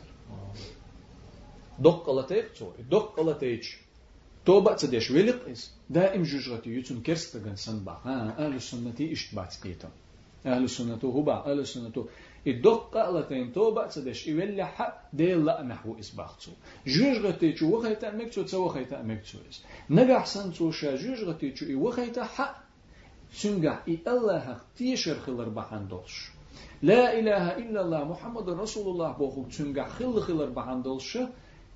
دق قلتين تصوري دق قلتين توبة تدش ولق إس دائم جوج غتي يتم كرستغن سنبا ها أهل السنة إشتبات قيتا أهل السنة هبا أهل السنة الدق قلتين توبة تدش يولي حق ديل لا نحو إسباختو جوج غتي شو وخيتا مكتو تسو وخيتا مكتو إس. نجح سنتو شا جوج غتي شو وخيتا حق سنجح إي الله تيشر خلر بحان دوش. إلا الله محمد رسول الله بوخو تنجا خل خلر بهندلش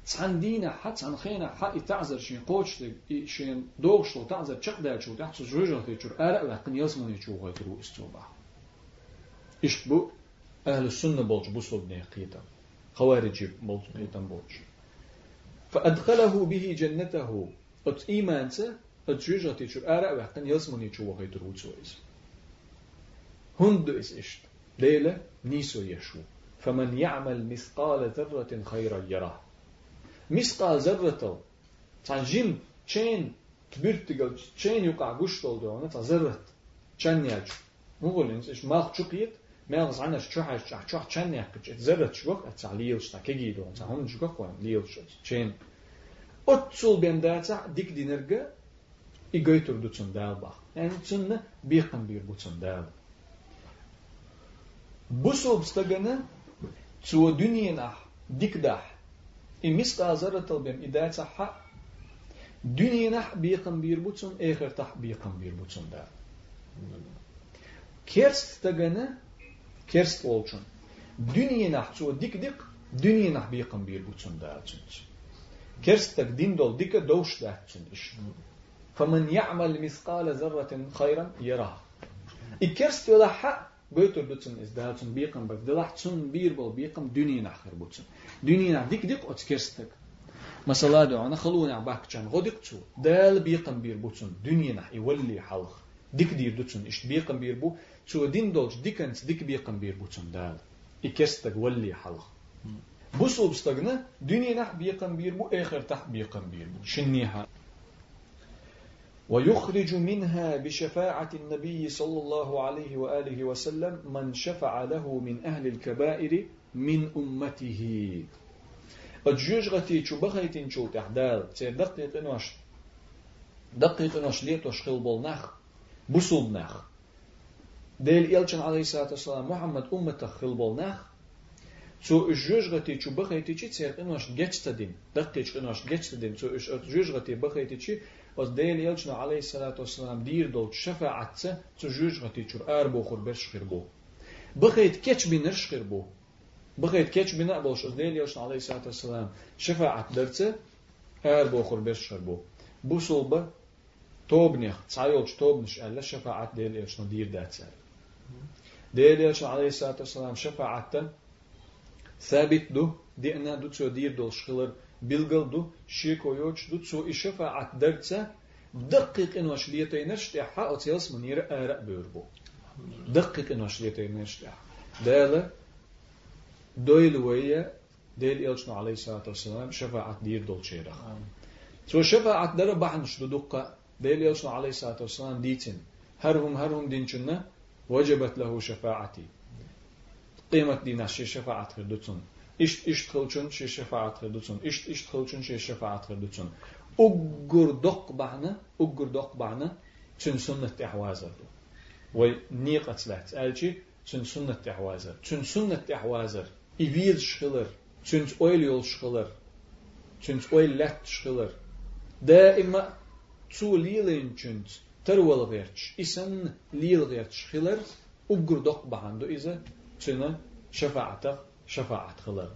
تندينا حتى عن خينا حق تعذر شين قوش شين دوغش تعذر چق دا شو تحت جوجل تيجور أرق وقن يزمن يجو غير رو استوبا إيش بو أهل السنة بولج بوصل قيتا خوارج بولج قيتا بولج فأدخله به جنته. ات إيمانته ات جوجل تيجور أرق وقن يزمن يجو غير رو هند إس إشت Leyla nisu yeşu. Femen ya'mel miskale zerratin hayra yarah. Miskal zerratel. Tan jim çen tbirtigal çen yuka guşt oldu ona ta zerrat. Çen yacu. Mugulins iş mağ çukiyet. Mağ zana şuha şuha şuha çen yakıç. Zerrat şuhak etsa liyil şta kegido. Ta hon şuhak koyam liyil şuhak. Çen. Otsul bendata dik dinerge. İ götürdü çın dağ bak. Yani çınlı bir kın bir bu çın dağ. بهم إذا تحا دنيا نح بيقم بيربوتون آخر تح بيقم بيربوتون دا كيرست تغنا كيرست olçun. دنيا نح تو ديك ديك دنيا نح بيقم بيربوتون دا كيرست تك دين دول ديك دوش دا فمن يعمل مثقال ذرة خيرا يراه إكيرست ولا حق götür butsun is dalsun biqam bak dilah tsun bir bol biqam dünya akhir butsun dünya dik dik ot kerstek مثلا دو انا خلونا باك كان غدق تو دال بيقم بير بوتسون دنيا يولي حلق ديك دير دوتسون اش بيقم بير بو تو دين دولج ديكنس ديك بيقم بير بوتسون دال إكستك ولي حلق بوصل بستغنا دنيا نح بيقم بير بو اخر تح بيقم بير بو شنيها ويخرج منها بشفاعة النبي صلى الله عليه وآله وسلم من شفع له من أهل الكبائر من أمته. أجوج غتي شو بغيتين شو تحدال تي دقيقة نوش دقيقة نوش ليتوش خلبول نخ بسول نخ ديل إلشن عليه الصلاة والسلام محمد أمته خلبول نخ zu jujgati chu bakhati chi tsaqinash geçtadin daqqeçqinash geçtadin zu jujgati bakhati chi was del yelchna alayhi salatu wassalam dir dol şefaatse zu jujgati chu ar bu khur besh khir bu bakhayt keç binir şkhir bu bakhayt keç bina bolş del yelchna alayhi salatu wassalam şefaat derse ar bu khur besh khir bu bu sulba tobnih tsayolch tobnish alla şefaat del yelchna dir derse del yelchna alayhi salatu wassalam şefaatte دو دينا دو تسو دير دول شخلر بلغل دو شيكو يوش دو تسو إشفاعة درتسا دقيق إن وشليتين نشتحا أو تيلس منير آراء بيربو دقيق إن وشليتين نشتحا دالة دويل ويا ديل يلشنا عليه الصلاة والسلام شفاعة دير دول شيرخ سو شفاعة در بحنش دو دقة ديل يوصل عليه الصلاة والسلام ديتن هرهم هرهم دينشنا وجبت له شفاعتي قيمة دينا شي شفاعة خدوتون إشت إشت خلچون شي شفاعة خدوتون إشت إشت خلچون شي شفاعة خدوتون أجر دق بعنا أجر دق بعنا تن سنة أحوازر ونيقة لات ألشي تن سنة أحوازر تن سنة أحوازر إبيل شخلر تن أويل يول شخلر تن أويل لات شخلر دائما zu lielintjent terwalverch isen lielgerch schiller ugur dok bahando ize tuna شفاعته شفاعة خلال.